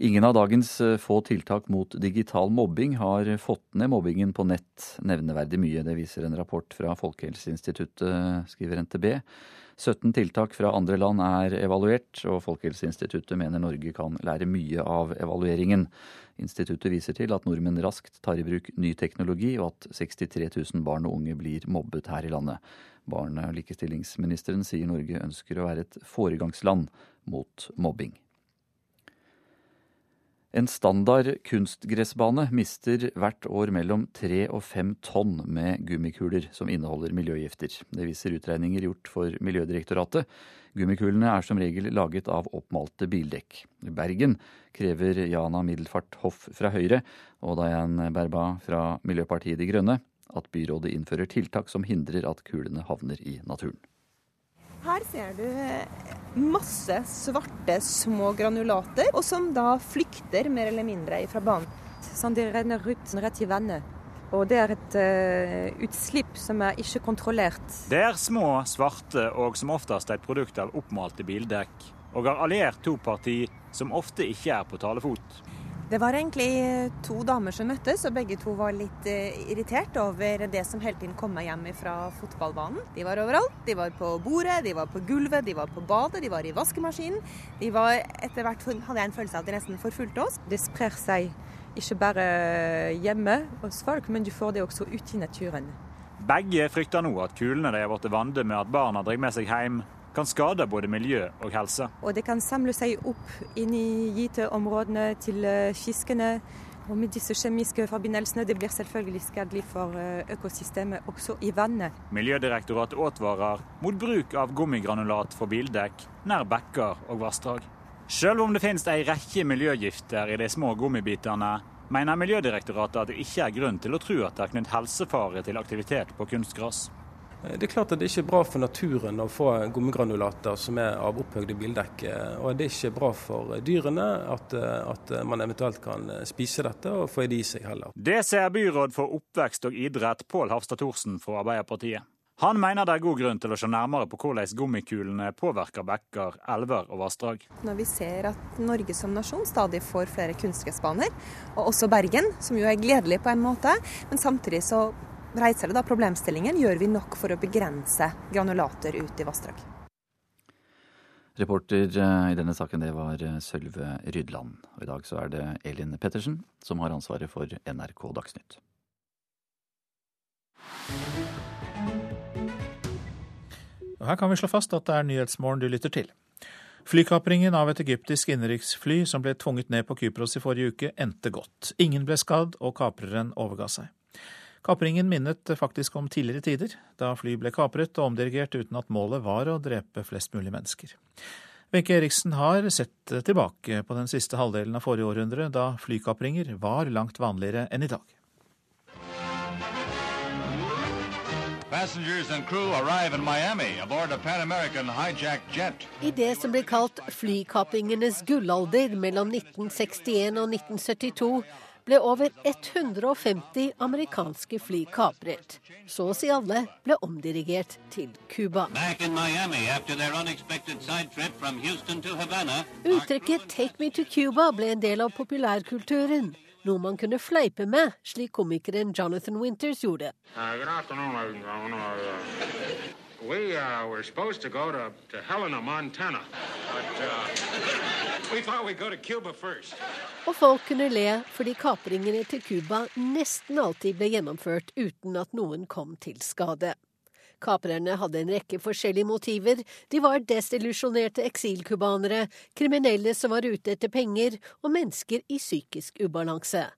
Ingen av dagens få tiltak mot digital mobbing har fått ned mobbingen på nett nevneverdig mye. Det viser en rapport fra Folkehelseinstituttet, skriver NTB. 17 tiltak fra andre land er evaluert, og Folkehelseinstituttet mener Norge kan lære mye av evalueringen. Instituttet viser til at nordmenn raskt tar i bruk ny teknologi, og at 63 000 barn og unge blir mobbet her i landet. Barne- og likestillingsministeren sier Norge ønsker å være et foregangsland mot mobbing. En standard kunstgressbane mister hvert år mellom tre og fem tonn med gummikuler som inneholder miljøgifter. Det viser utregninger gjort for Miljødirektoratet. Gummikulene er som regel laget av oppmalte bildekk. Bergen krever Jana Middelfart Hoff fra Høyre og Dayan Berba fra Miljøpartiet De Grønne at byrådet innfører tiltak som hindrer at kulene havner i naturen. Her ser du eh, masse svarte små granulater, og som da flykter mer eller mindre fra banen. Sånn de renner ut rett i vannet. Og det er et uh, utslipp som er ikke kontrollert. Det er små, svarte og som oftest et produkt av oppmalte bildekk. Og har alliert to parti som ofte ikke er på talefot. Det var egentlig to damer som møttes, og begge to var litt uh, irritert over det som hele tiden kom meg hjem fra fotballbanen. De var overalt. De var på bordet, de var på gulvet, de var på badet, de var i vaskemaskinen. De var etter hvert hadde jeg en følelse av at de nesten forfulgte oss. Det sprer seg ikke bare hjemme hos folk, men du får det også ute i naturen. Begge frykter nå at kulene de har blitt vant med at barna driver med seg hjem, kan skade både miljø og helse. Og det kan samle seg opp inn i gyteområdene til eh, fiskene. Og med disse kjemiske forbindelsene det blir selvfølgelig skadelig for eh, økosystemet også i vannet. Miljødirektoratet advarer mot bruk av gummigranulat for bildekk nær bekker og vassdrag. Selv om det finnes en rekke miljøgifter i de små gummibitene, mener Miljødirektoratet at det ikke er grunn til å tro at det er knyttet helsefare til aktivitet på kunstgress. Eh, det er klart at det ikke er bra for naturen å få gummigranulater som er av opphøyde bildekk. Eh, og det er ikke bra for dyrene at, eh, at, man eventuelt kan spise dette og få det i seg heller. Det ser byråd for oppvekst og idrett Pål Hafstad Thorsen fra Arbeiderpartiet. Han mener det er god grunn til å se nærmere på hvordan gummikulene påvirker bekker, elver og vassdrag. Når vi ser at Norge som nasjon stadig får flere kunstgressbaner, og også Bergen, som jo er gledelig på en måte, men samtidig så reiser det da problemstillingen gjør vi nok for å begrense granulater ut i vassdrag. Reporter eh, i denne saken det var eh, Sølve Rydland. Og I dag så er det Elin Pettersen som har ansvaret for NRK Dagsnytt. Og her kan vi slå fast at det er Nyhetsmorgen du lytter til. Flykapringen av et egyptisk innenriksfly som ble tvunget ned på Kypros i forrige uke, endte godt. Ingen ble skadd, og kapreren overga seg. Kapringen minnet faktisk om tidligere tider, da fly ble kapret og omdirigert uten at målet var å drepe flest mulig mennesker. Wenche Eriksen har sett tilbake på den siste halvdelen av forrige århundre, da flykapringer var langt vanligere enn i dag. I det som blir kalt flykapringenes gullalder mellom 1961 og 1972, ble over 150 amerikanske fly kapret. Så å si alle ble omdirigert til Cuba. Uttrykket 'Take me to Cuba' ble en del av populærkulturen. Noe man kunne fleipe med, slik komikeren Jonathan Winters gjorde. We uh, were supposed to go to, to Helena, Montana, but uh, we thought we'd go to Cuba first. Og folk kunne le fordi kapringene til Cuba nesten alltid ble gjennomført uten at noen kom til skade. Kaprerne hadde en rekke forskjellige motiver. De var desillusjonerte eksilcubanere, kriminelle som var ute etter penger, og mennesker i psykisk ubalanse.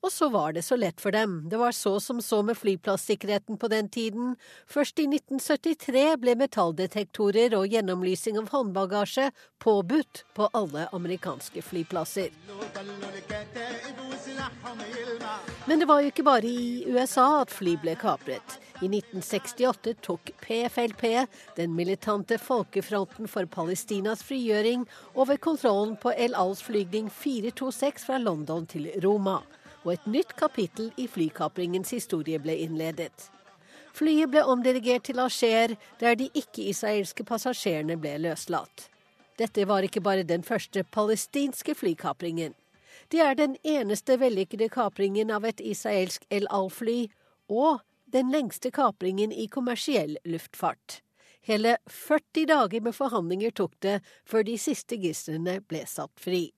Og så var det så lett for dem, det var så som så med flyplassikkerheten på den tiden. Først i 1973 ble metalldetektorer og gjennomlysing av håndbagasje påbudt på alle amerikanske flyplasser. Men det var jo ikke bare i USA at fly ble kapret. I 1968 tok PFLP, den militante folkefronten for Palestinas frigjøring, over kontrollen på El Als flygning 426 fra London til Roma og et nytt kapittel i flykapringens historie ble innledet. Flyet ble omdirigert til Alger, der de ikke-israelske passasjerene ble løslatt. Dette var ikke bare den første palestinske flykapringen. Det er den eneste vellykkede kapringen av et israelsk El Al-fly, og den lengste kapringen i kommersiell luftfart. Hele 40 dager med forhandlinger tok det før de siste gislene ble satt fri.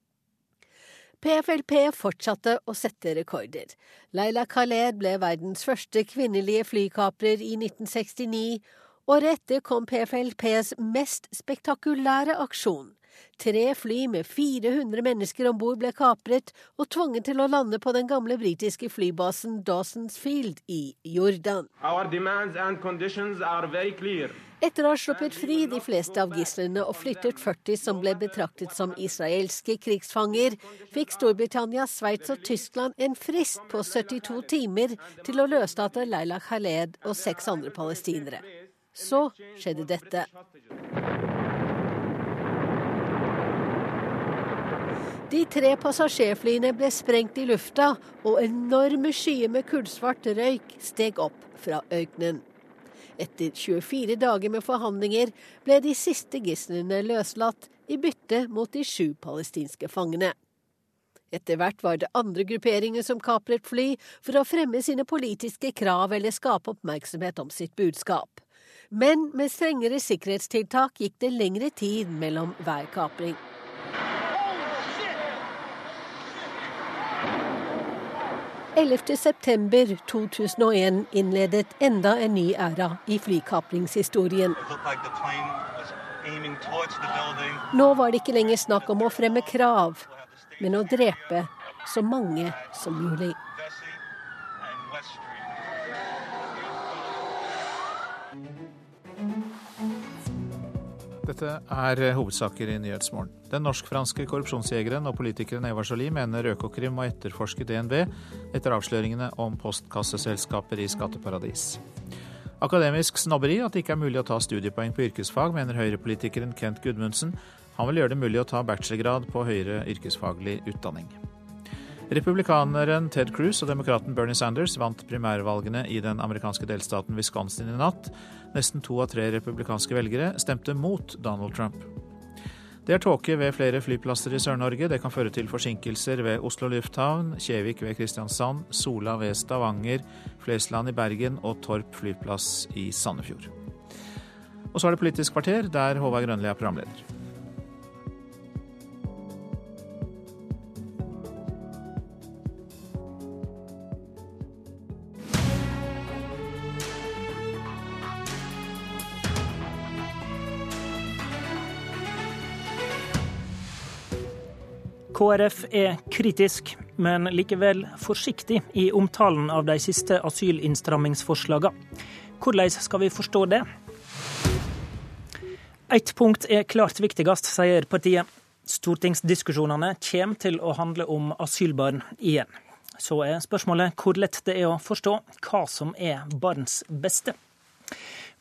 PFLP fortsatte å sette rekorder. Leila Khaled ble verdens første kvinnelige flykaprer i 1969. Året etter kom PFLPs mest spektakulære aksjon. Tre fly med 400 mennesker om bord ble kapret og tvunget til å lande på den gamle britiske flybasen Dawson's Field i Jordan. Etter å ha sluppet fri de fleste av gislene og flyttet 40 som ble betraktet som israelske krigsfanger, fikk Storbritannia, Sveits og Tyskland en frist på 72 timer til å løslate Leila Khaled og seks andre palestinere. Så skjedde dette. De tre passasjerflyene ble sprengt i lufta, og enorme skyer med kullsvart røyk steg opp fra ørkenen. Etter 24 dager med forhandlinger ble de siste gislene løslatt i bytte mot de sju palestinske fangene. Etter hvert var det andre grupperinger som kapret fly for å fremme sine politiske krav eller skape oppmerksomhet om sitt budskap. Men med strengere sikkerhetstiltak gikk det lengre tid mellom hver kapring. 11.9.2001 innledet enda en ny æra i flykapringshistorien. Nå var det ikke lenger snakk om å fremme krav, men å drepe så mange som mulig. Dette er hovedsaker i Nyhetsmorgen. Den norsk-franske korrupsjonsjegeren og politikeren Eva Jolie mener Økokrim må etterforske DNB etter avsløringene om postkasseselskaper i skatteparadis. Akademisk snobberi at det ikke er mulig å ta studiepoeng på yrkesfag, mener høyrepolitikeren Kent Gudmundsen. Han vil gjøre det mulig å ta bachelorgrad på høyere yrkesfaglig utdanning. Republikaneren Ted Cruz og demokraten Bernie Sanders vant primærvalgene i den amerikanske delstaten Wisconsin i natt. Nesten to av tre republikanske velgere stemte mot Donald Trump. Det er tåke ved flere flyplasser i Sør-Norge. Det kan føre til forsinkelser ved Oslo lufthavn, Kjevik ved Kristiansand, Sola ved Stavanger, Flesland i Bergen og Torp flyplass i Sandefjord. Og så er det Politisk kvarter, der Håvard Grønli er programleder. KrF er kritisk, men likevel forsiktig i omtalen av de siste asylinnstrammingsforslagene. Hvordan skal vi forstå det? Ett punkt er klart viktigst, sier partiet. Stortingsdiskusjonene kommer til å handle om asylbarn igjen. Så er spørsmålet hvor lett det er å forstå hva som er barns beste.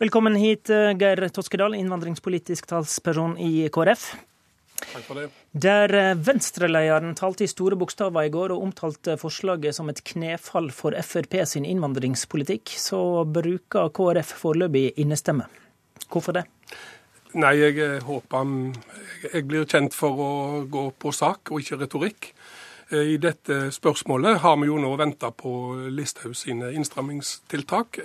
Velkommen hit, Geir Toskedal, innvandringspolitisk talsperson i KrF. Takk for det. Der eh, Venstre-lederen talte i store bokstaver i går og omtalte forslaget som et knefall for Frp sin innvandringspolitikk, så bruker KrF foreløpig innestemme. Hvorfor det? Nei, jeg eh, håper jeg blir kjent for å gå på sak og ikke retorikk. Eh, I dette spørsmålet har vi jo nå venta på Listhaug sine innstrammingstiltak.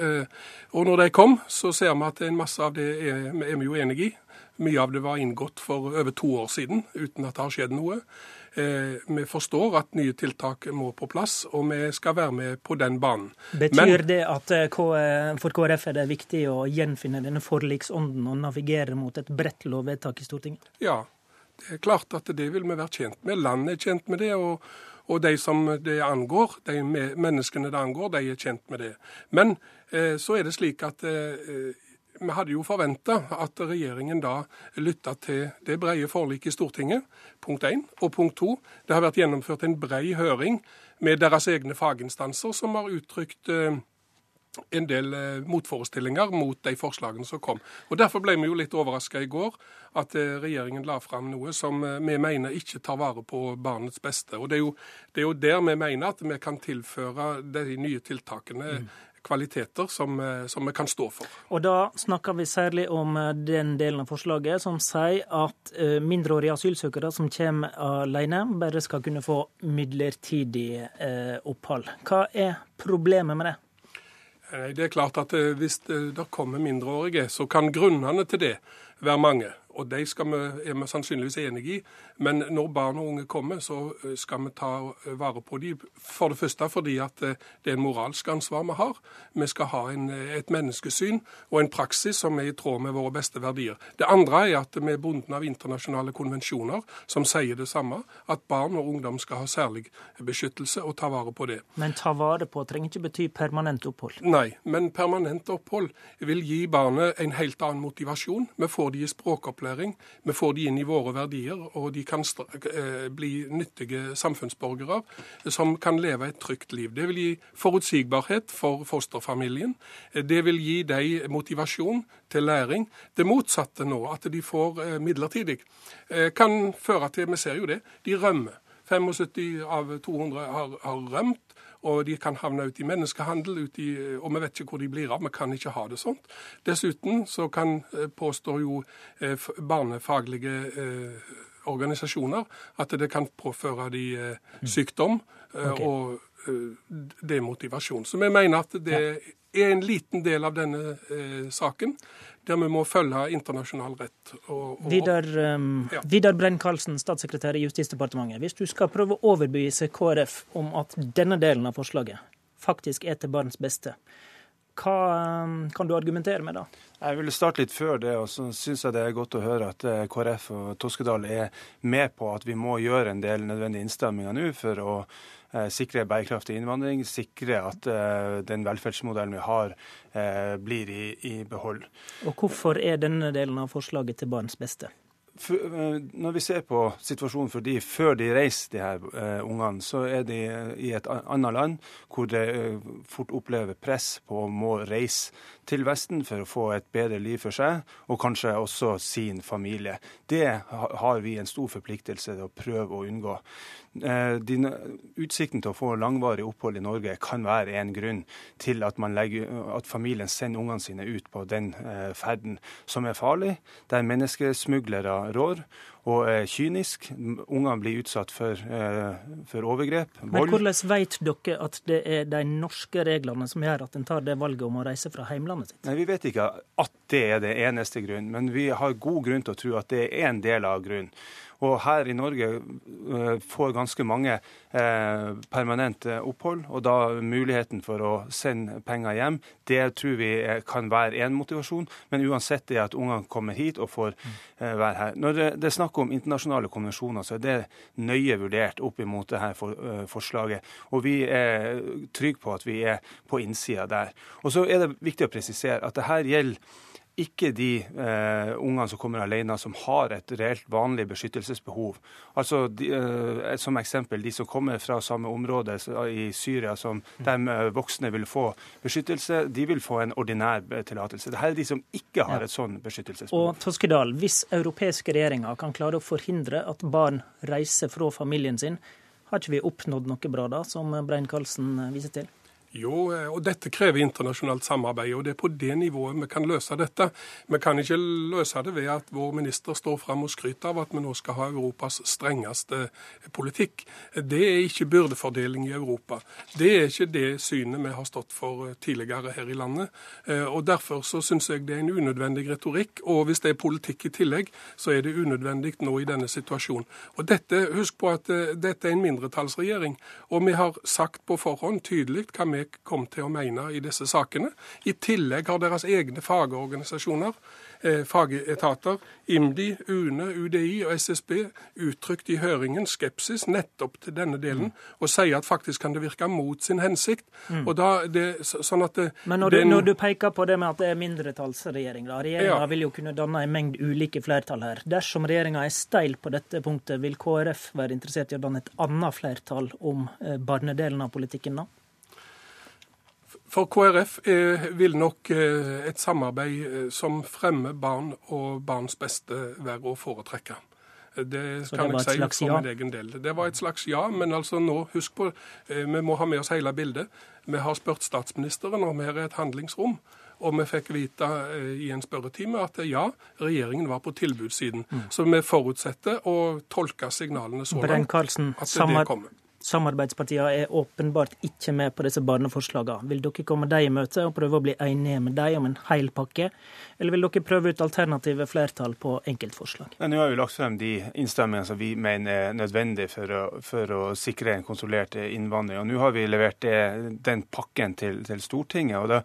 Og når de kom, så ser vi at en masse av det er, er vi jo enig i. Mye av det var inngått for over to år siden, uten at det har skjedd noe. Eh, vi forstår at nye tiltak må på plass, og vi skal være med på den banen. Betyr Men, det at eh, for KrF er det viktig å gjenfinne denne forliksånden og navigere mot et bredt lovvedtak i Stortinget? Ja, det er klart at det vil vi være tjent med. Landet er tjent med det. og og de som det angår, de menneskene det angår, de er kjent med det. Men eh, så er det slik at eh, vi hadde jo forventa at regjeringen da lytta til det brede forliket i Stortinget, punkt én. Og punkt to, det har vært gjennomført en brei høring med deres egne faginstanser, som har uttrykt eh, en del eh, motforestillinger mot de forslagene som kom. Og Derfor ble vi jo litt overraska i går at eh, regjeringen la fram noe som vi mener ikke tar vare på barnets beste. Og Det er jo, det er jo der vi mener at vi kan tilføre de nye tiltakene mm kvaliteter som, eh, som, vi kan stå for. Og Da snakker vi særlig om eh, den delen av forslaget som sier at eh, mindreårige asylsøkere som kommer alene, bare skal kunne få midlertidig opphold. Hva er problemet med det? Det er klart at Hvis det kommer mindreårige, så kan grunnene til det være mange og de skal vi, er vi sannsynligvis enig i. Men når barn og unge kommer, så eh, skal vi ta eh, vare på dem. For det første fordi at eh, det er en moralsk ansvar vi har. Vi skal ha en, et menneskesyn og en praksis som er i tråd med våre beste verdier. Det andre er at vi er bundet av internasjonale konvensjoner som sier det samme. At barn og ungdom skal ha særlig beskyttelse og ta vare på det. Men ta vare på trenger ikke bety permanent opphold? Nei, men permanent opphold vil gi barnet en helt annen motivasjon. Vi får de i språkopplæring opplæring. Vi får de inn i våre verdier, og de kan eh, bli nyttige samfunnsborgere som kan leve et trygt liv. Det vil gi forutsigbarhet for fosterfamilien. Det vil gi dem motivasjon til læring. Det motsatte nå, at de får eh, midlertidig, eh, kan føre til, vi ser jo det, de rømmer. 75 av 200 har, har rømt og de kan havne ut i menneskehandel, ut i, og vi vet ikke hvor de blir av. Vi kan ikke ha det sånt. Dessuten så kan, eh, påstår jo eh, barnefaglige eh, organisasjoner at det kan påføre de mm. sykdom okay. og demotivasjon. Så vi mener at det er en liten del av denne saken der vi må følge internasjonal rett. Og, og, Vidar, um, ja. Vidar Brenn-Karlsen, statssekretær i Justisdepartementet. Hvis du skal prøve å overbevise KrF om at denne delen av forslaget faktisk er til barns beste, hva um, kan du argumentere med da? Jeg vil starte litt før det, og så syns jeg det er godt å høre at eh, KrF og Toskedal er med på at vi må gjøre en del nødvendige innstramminger nå for å Eh, sikre bærekraftig innvandring, sikre at eh, den velferdsmodellen vi har, eh, blir i, i behold. Og Hvorfor er denne delen av forslaget til barns beste? Når vi ser på situasjonen for de før de reiser, de her uh, ungene, så er de i et annet land hvor de fort opplever press på å må reise til Vesten for å få et bedre liv for seg, og kanskje også sin familie. Det har vi en stor forpliktelse til å prøve å unngå. Eh, utsikten til å få langvarig opphold i Norge kan være en grunn til at, legger, at familien sender ungene sine ut på den eh, ferden som er farlig, der menneskesmuglere rår og er kynisk. Ungene blir utsatt for, eh, for overgrep, vold. Men hvordan vet dere at det er de norske reglene som gjør at en tar det valget om å reise fra heimlandet sitt? Nei, Vi vet ikke at det er det eneste grunnen, men vi har god grunn til å tro at det er en del av grunnen. Og her i Norge uh, får ganske mange uh, permanent opphold, og da muligheten for å sende penger hjem, det tror vi kan være én motivasjon. Men uansett det at ungene kommer hit og får være her. Når det, er snakk om internasjonale konvensjoner, så er det nøye vurdert opp imot dette forslaget. Og vi er trygge på at vi er på innsida der. Og så er det viktig å presisere at det her gjelder ikke de eh, ungene som kommer alene, som har et reelt vanlig beskyttelsesbehov. Altså, de, eh, Som eksempel de som kommer fra samme område i Syria som de eh, voksne vil få beskyttelse, de vil få en ordinær tillatelse. Dette er de som ikke har et sånn beskyttelsesbehov. Og Toskedal, Hvis europeiske regjeringer kan klare å forhindre at barn reiser fra familien sin, har ikke vi oppnådd noe bra da, som Brein Karlsen viser til? Jo, eh, og dette krever internasjonalt samarbeid, og det er på det nivået vi kan løse dette. Vi kan ikke løse det ved at vår minister står fram og skryter av at vi nå skal ha Europas strengeste politikk. Det er ikke byrdefordeling i Europa. Det er ikke det synet vi har stått for eh, tidligere her i landet. Eh, og Derfor så syns jeg det er en unødvendig retorikk, og hvis det er politikk i tillegg, så er det unødvendig nå i denne situasjonen. Og dette, Husk på at dette er en mindretallsregjering, og vi har sagt på forhånd tydelig hva vi kom til å mene i disse sakene. I tillegg har deres egne fagorganisasjoner, eh, fagetater, IMDi, UNE, UDI og SSB uttrykt i høringen skepsis nettopp til denne delen, mm. og sier at faktisk kan det virke mot sin hensikt. Mm. Og da, det, sånn at det, Men når du, den, når du, peker på det med at det er mindretallsregjering, da. Regjeringa ja. vil jo kunne danne en mengde ulike flertall her. Dersom regjeringa er steil på dette punktet, vil KrF være interessert i å danne et annet flertall om eh, barnedelen av politikken da? For KrF vil nok eh, et samarbeid eh, som fremmer barn og barns beste, være å foretrekke. Det kan det jeg si for min egen del. Det var et slags ja, men altså nå, husk på, eh, vi må ha med oss hele bildet. Vi har spurt statsministeren om her er et handlingsrom. Og vi fikk vite i en spørretime at ja, regjeringen var på tilbudssiden. Mm. Så vi forutsetter å tolke signalene så langt at det kommer. Samarbeidspartiene er åpenbart ikke med på disse barneforslagene. Vil dere komme dem i møte og prøve å bli enige med dem om en hel pakke, eller vil dere prøve ut alternative flertall på enkeltforslag? Nå har vi lagt frem de innstemmingene som vi mener er nødvendige for å, for å sikre en kontrollert innvandring. Og Nå har vi levert det, den pakken til, til Stortinget. og Da,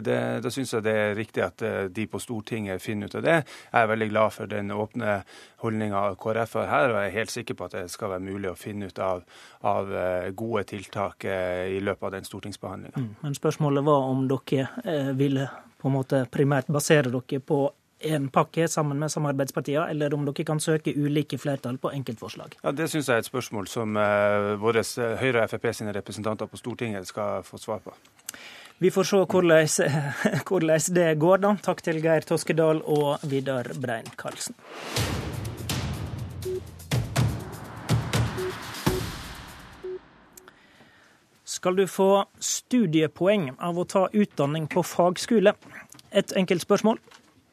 da, da syns jeg det er riktig at eh, de på Stortinget finner ut av det. Jeg er veldig glad for den åpne holdninga KrF har her, og jeg er helt sikker på at det skal være mulig å finne ut av, av eh, gode tiltak eh, i løpet av den stortingsbehandlinga. Mm, men spørsmålet var om dere eh, ville på en måte primært basere dere på en pakke sammen med samarbeidspartiene, eller om dere kan søke ulike flertall på enkeltforslag? Ja, Det syns jeg er et spørsmål som våre Høyre og Frp sine representanter på Stortinget skal få svar på. Vi får se hvordan, hvordan det går, da. Takk til Geir Toskedal og Vidar Brein Karlsen. Skal du få studiepoeng av å ta utdanning på fagskole? Et enkelt spørsmål,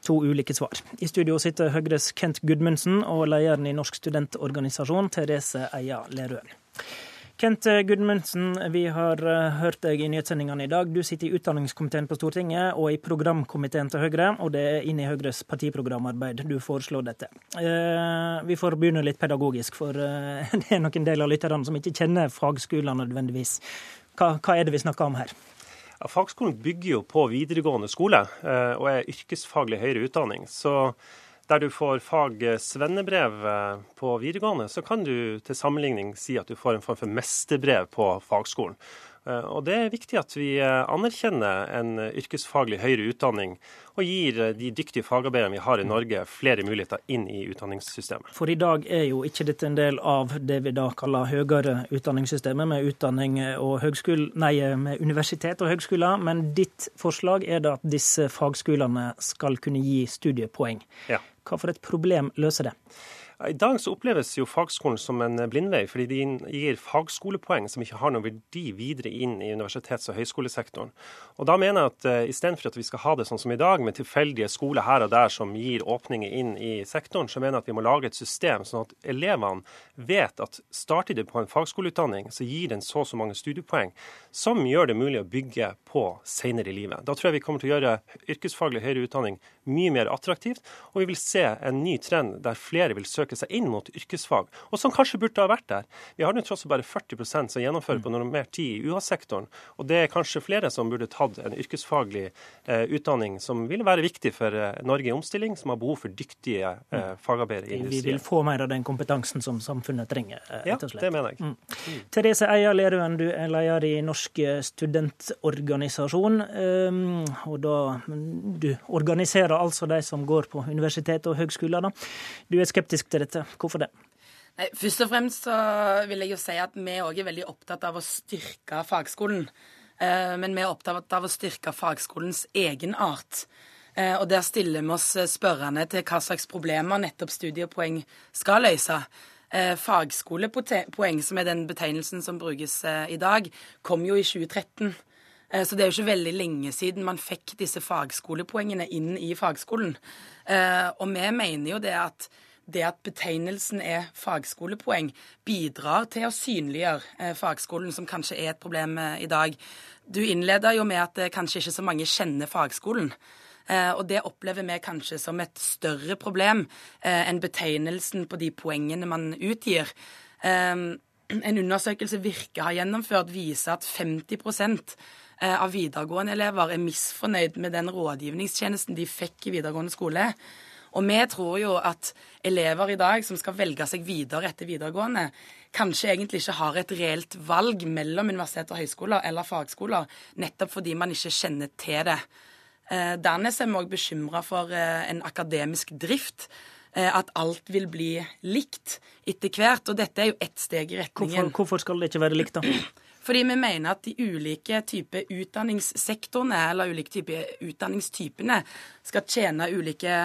to ulike svar. I studio sitter Høyres Kent Gudmundsen og lederen i Norsk studentorganisasjon, Therese Eia Lerøen. Kent Gudmundsen, vi har eh, hørt deg i nyhetssendingene i dag. Du sitter i utdanningskomiteen på Stortinget og i programkomiteen til Høyre, og det er inne i Høyres partiprogramarbeid du foreslår dette. Eh, vi får begynne litt pedagogisk, for eh, det er nok en del av lytterne som ikke kjenner fagskolene nødvendigvis. Hva, hva er det vi snakker om her? Ja, fagskolen bygger jo på videregående skole og er yrkesfaglig høyere utdanning. Så der du får fag svennebrev eh, på videregående, så kan du til sammenligning si at du får en form for mesterbrev på fagskolen. Eh, og Det er viktig at vi eh, anerkjenner en yrkesfaglig høyere utdanning, og gir de dyktige fagarbeiderne vi har i Norge, flere muligheter inn i utdanningssystemet. For i dag er jo ikke dette en del av det vi da kaller høyere utdanningssystemet, med utdanning og høgskole, nei, med universitet og høgskoler, men ditt forslag er da at disse fagskolene skal kunne gi studiepoeng. Ja. Hva for et problem løser det? I dag så oppleves jo fagskolen som en blindvei, fordi de gir fagskolepoeng som ikke har noen verdi videre inn i universitets- og høyskolesektoren. Og Da mener jeg at uh, istedenfor at vi skal ha det sånn som i dag, med tilfeldige skoler her og der som gir åpninger inn i sektoren, så mener jeg at vi må lage et system sånn at elevene vet at starter de på en fagskoleutdanning, så gir den så og så mange studiepoeng som gjør det mulig å bygge på senere i livet. Da tror jeg vi kommer til å gjøre yrkesfaglig høyere utdanning mye mer attraktivt, og vi vil se en ny trend der flere vil søke seg inn mot yrkesfag, og som kanskje burde ha vært der. Vi har nå tross alt bare 40% som gjennomfører på normert tid i UH-sektoren, og det er kanskje flere som burde tatt en yrkesfaglig eh, utdanning som vil være viktig for eh, Norge i omstilling, som har behov for dyktige eh, fagarbeidere i industrien. Vi vil få mer av den kompetansen som samfunnet trenger, eh, rett og slett. Ja, det mener jeg. Mm. Mm. Therese Eia Lerøen, du er leder i Norsk studentorganisasjon, um, og da du organiserer altså de som går på universitet og høgskoler. Du er skeptisk til dette. Hvorfor det? Nei, først og fremst så vil jeg jo si at vi òg er veldig opptatt av å styrke fagskolen. Eh, men vi er opptatt av å styrke fagskolens egenart. Eh, og der stiller vi oss spørrende til hva slags problemer nettopp studiepoeng skal løse. Eh, fagskolepoeng, som er den betegnelsen som brukes i dag, kom jo i 2013. Eh, så det er jo ikke veldig lenge siden man fikk disse fagskolepoengene inn i fagskolen. Eh, og vi mener jo det at det at betegnelsen er fagskolepoeng, bidrar til å synliggjøre eh, fagskolen, som kanskje er et problem i dag. Du innleda jo med at kanskje ikke så mange kjenner fagskolen. Og det opplever vi kanskje som et større problem enn betegnelsen på de poengene man utgir. En undersøkelse Virke har gjennomført, viser at 50 Eh, av videregående elever er misfornøyd med den rådgivningstjenesten de fikk i videregående skole. Og vi tror jo at elever i dag som skal velge seg videre etter videregående, kanskje egentlig ikke har et reelt valg mellom universitet og høyskoler eller fagskoler, nettopp fordi man ikke kjenner til det. Eh, dernest er vi òg bekymra for eh, en akademisk drift. At alt vil bli likt etter hvert. Og dette er jo ett steg i retningen. Hvorfor, hvorfor skal det ikke være likt, da? Fordi vi mener at de ulike typer utdanningssektorene, eller ulike typer utdanningstypene, skal tjene ulike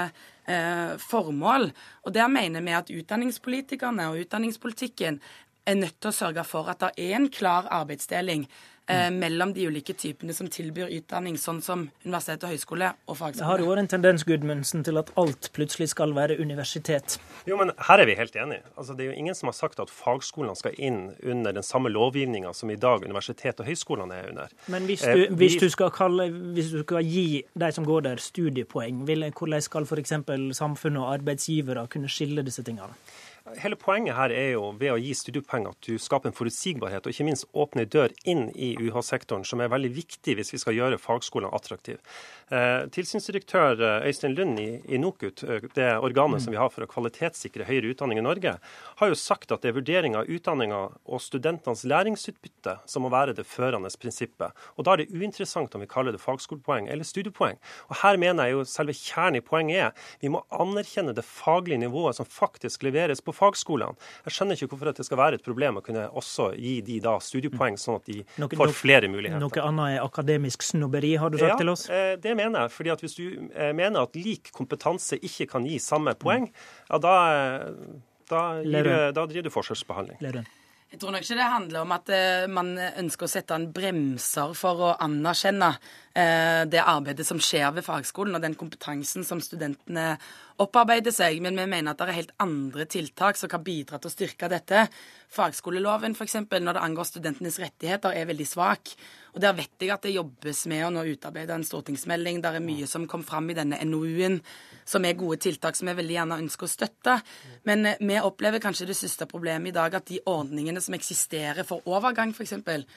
eh, formål. Og der mener vi at utdanningspolitikerne og utdanningspolitikken er nødt til å sørge for at det er en klar arbeidsdeling eh, mellom de ulike typene som tilbyr utdanning, sånn som universitet og høyskole og fagskole. Det har jo vært en tendens Gudmundsen, til at alt plutselig skal være universitet. Jo, men Her er vi helt enige. Altså, det er jo ingen som har sagt at fagskolene skal inn under den samme lovgivninga som i dag universitet og høyskolene er under. Men hvis du, eh, hvis du, skal, kalle, hvis du skal gi de som går der, studiepoeng, hvordan skal f.eks. samfunnet og arbeidsgivere kunne skille disse tingene? Hele poenget her er jo ved å gi studiepoeng at du skaper en forutsigbarhet, og ikke minst åpne dør inn i UH-sektoren, som er veldig viktig hvis vi skal gjøre fagskolene attraktive. Eh, tilsynsdirektør eh, Øystein Lund i, i NOKUT, eh, det organet som vi har for å kvalitetssikre høyere utdanning i Norge, har jo sagt at det er vurdering av utdanninga og studentenes læringsutbytte som må være det førende prinsippet. Og Da er det uinteressant om vi kaller det fagskolepoeng eller studiepoeng. Og Her mener jeg jo selve kjernen i poenget er vi må anerkjenne det faglige nivået som faktisk leveres på fagskolene. Jeg skjønner ikke hvorfor det skal være et problem å kunne også gi de da studiepoeng, sånn at de noe, får flere muligheter. Noe annet er akademisk snobberi, har du sagt ja, til oss? Ja, det mener jeg. fordi at Hvis du eh, mener at lik kompetanse ikke kan gi samme poeng, ja, da, eh, da, gir, da driver du forskjellsbehandling. Leren. Jeg tror nok ikke det handler om at man ønsker å sette en bremser for å anerkjenne det arbeidet som skjer ved fagskolen, og den kompetansen som studentene opparbeider seg, men vi mener at det er helt andre tiltak som kan bidra til å styrke dette. Fagskoleloven f.eks. når det angår studentenes rettigheter, er veldig svak. Og Der vet jeg at det jobbes med å nå utarbeide en stortingsmelding. Der er mye som kom fram i denne NOU-en som er gode tiltak som jeg veldig gjerne ønsker å støtte. Men eh, vi opplever kanskje det største problemet i dag, at de ordningene som eksisterer for overgang f.eks., eh,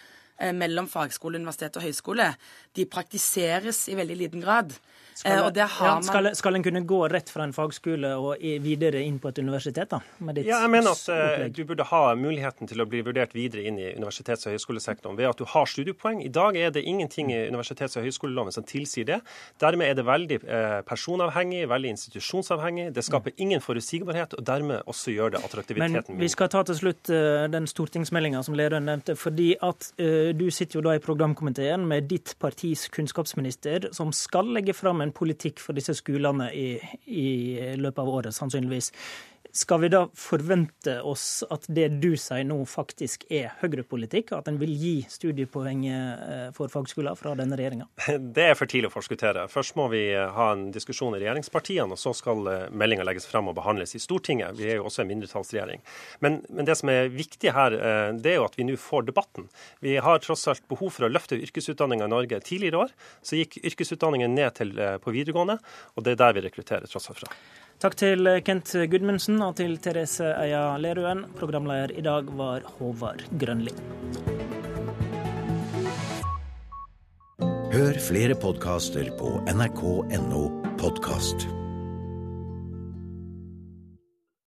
mellom fagskole, universitet og høyskole, de praktiseres i veldig liten grad. Skal, eh, ja, skal, skal, en kunne gå rett fra en fagskole og videre inn på et universitet? da? ja, jeg mener at uh, du burde ha muligheten til å bli vurdert videre inn i universitets- og høyskolesektoren ved at du har studiepoeng. I dag er det ingenting i universitets- og høyskoleloven som tilsier det. Dermed er det veldig uh, personavhengig, veldig institusjonsavhengig. Det skaper ingen forutsigbarhet, og dermed også gjør det attraktiviteten Men vi skal ta til slutt uh, den stortingsmeldinga som lederen nevnte. fordi at du sitter jo da i programkomiteen med ditt partis kunnskapsminister, som skal legge fram en en politikk for disse skolene i, i løpet av året, sannsynligvis. Skal vi da forvente oss at det du sier nå faktisk er høyrepolitikk? At en vil gi studiepoeng eh, for fagskoler fra denne regjeringa? Det er for tidlig å forskuttere. Først må vi eh, ha en diskusjon i regjeringspartiene, og så skal eh, meldinga legges frem og behandles i Stortinget. Vi er jo også en mindretallsregjering. Men, men det som er viktig her, det er jo at vi nå får debatten. Vi har tross alt behov for å løfte yrkesutdanninga i Norge. Tidligere år så gikk yrkesutdanningen ned til, på videregående, og det er der vi rekrutterer tross alt fra. Takk til Kent Gudmundsen og til Therese Eia Lerøen. Programleder i dag var Håvard Grønli. Hør flere podkaster på nrk.no podkast.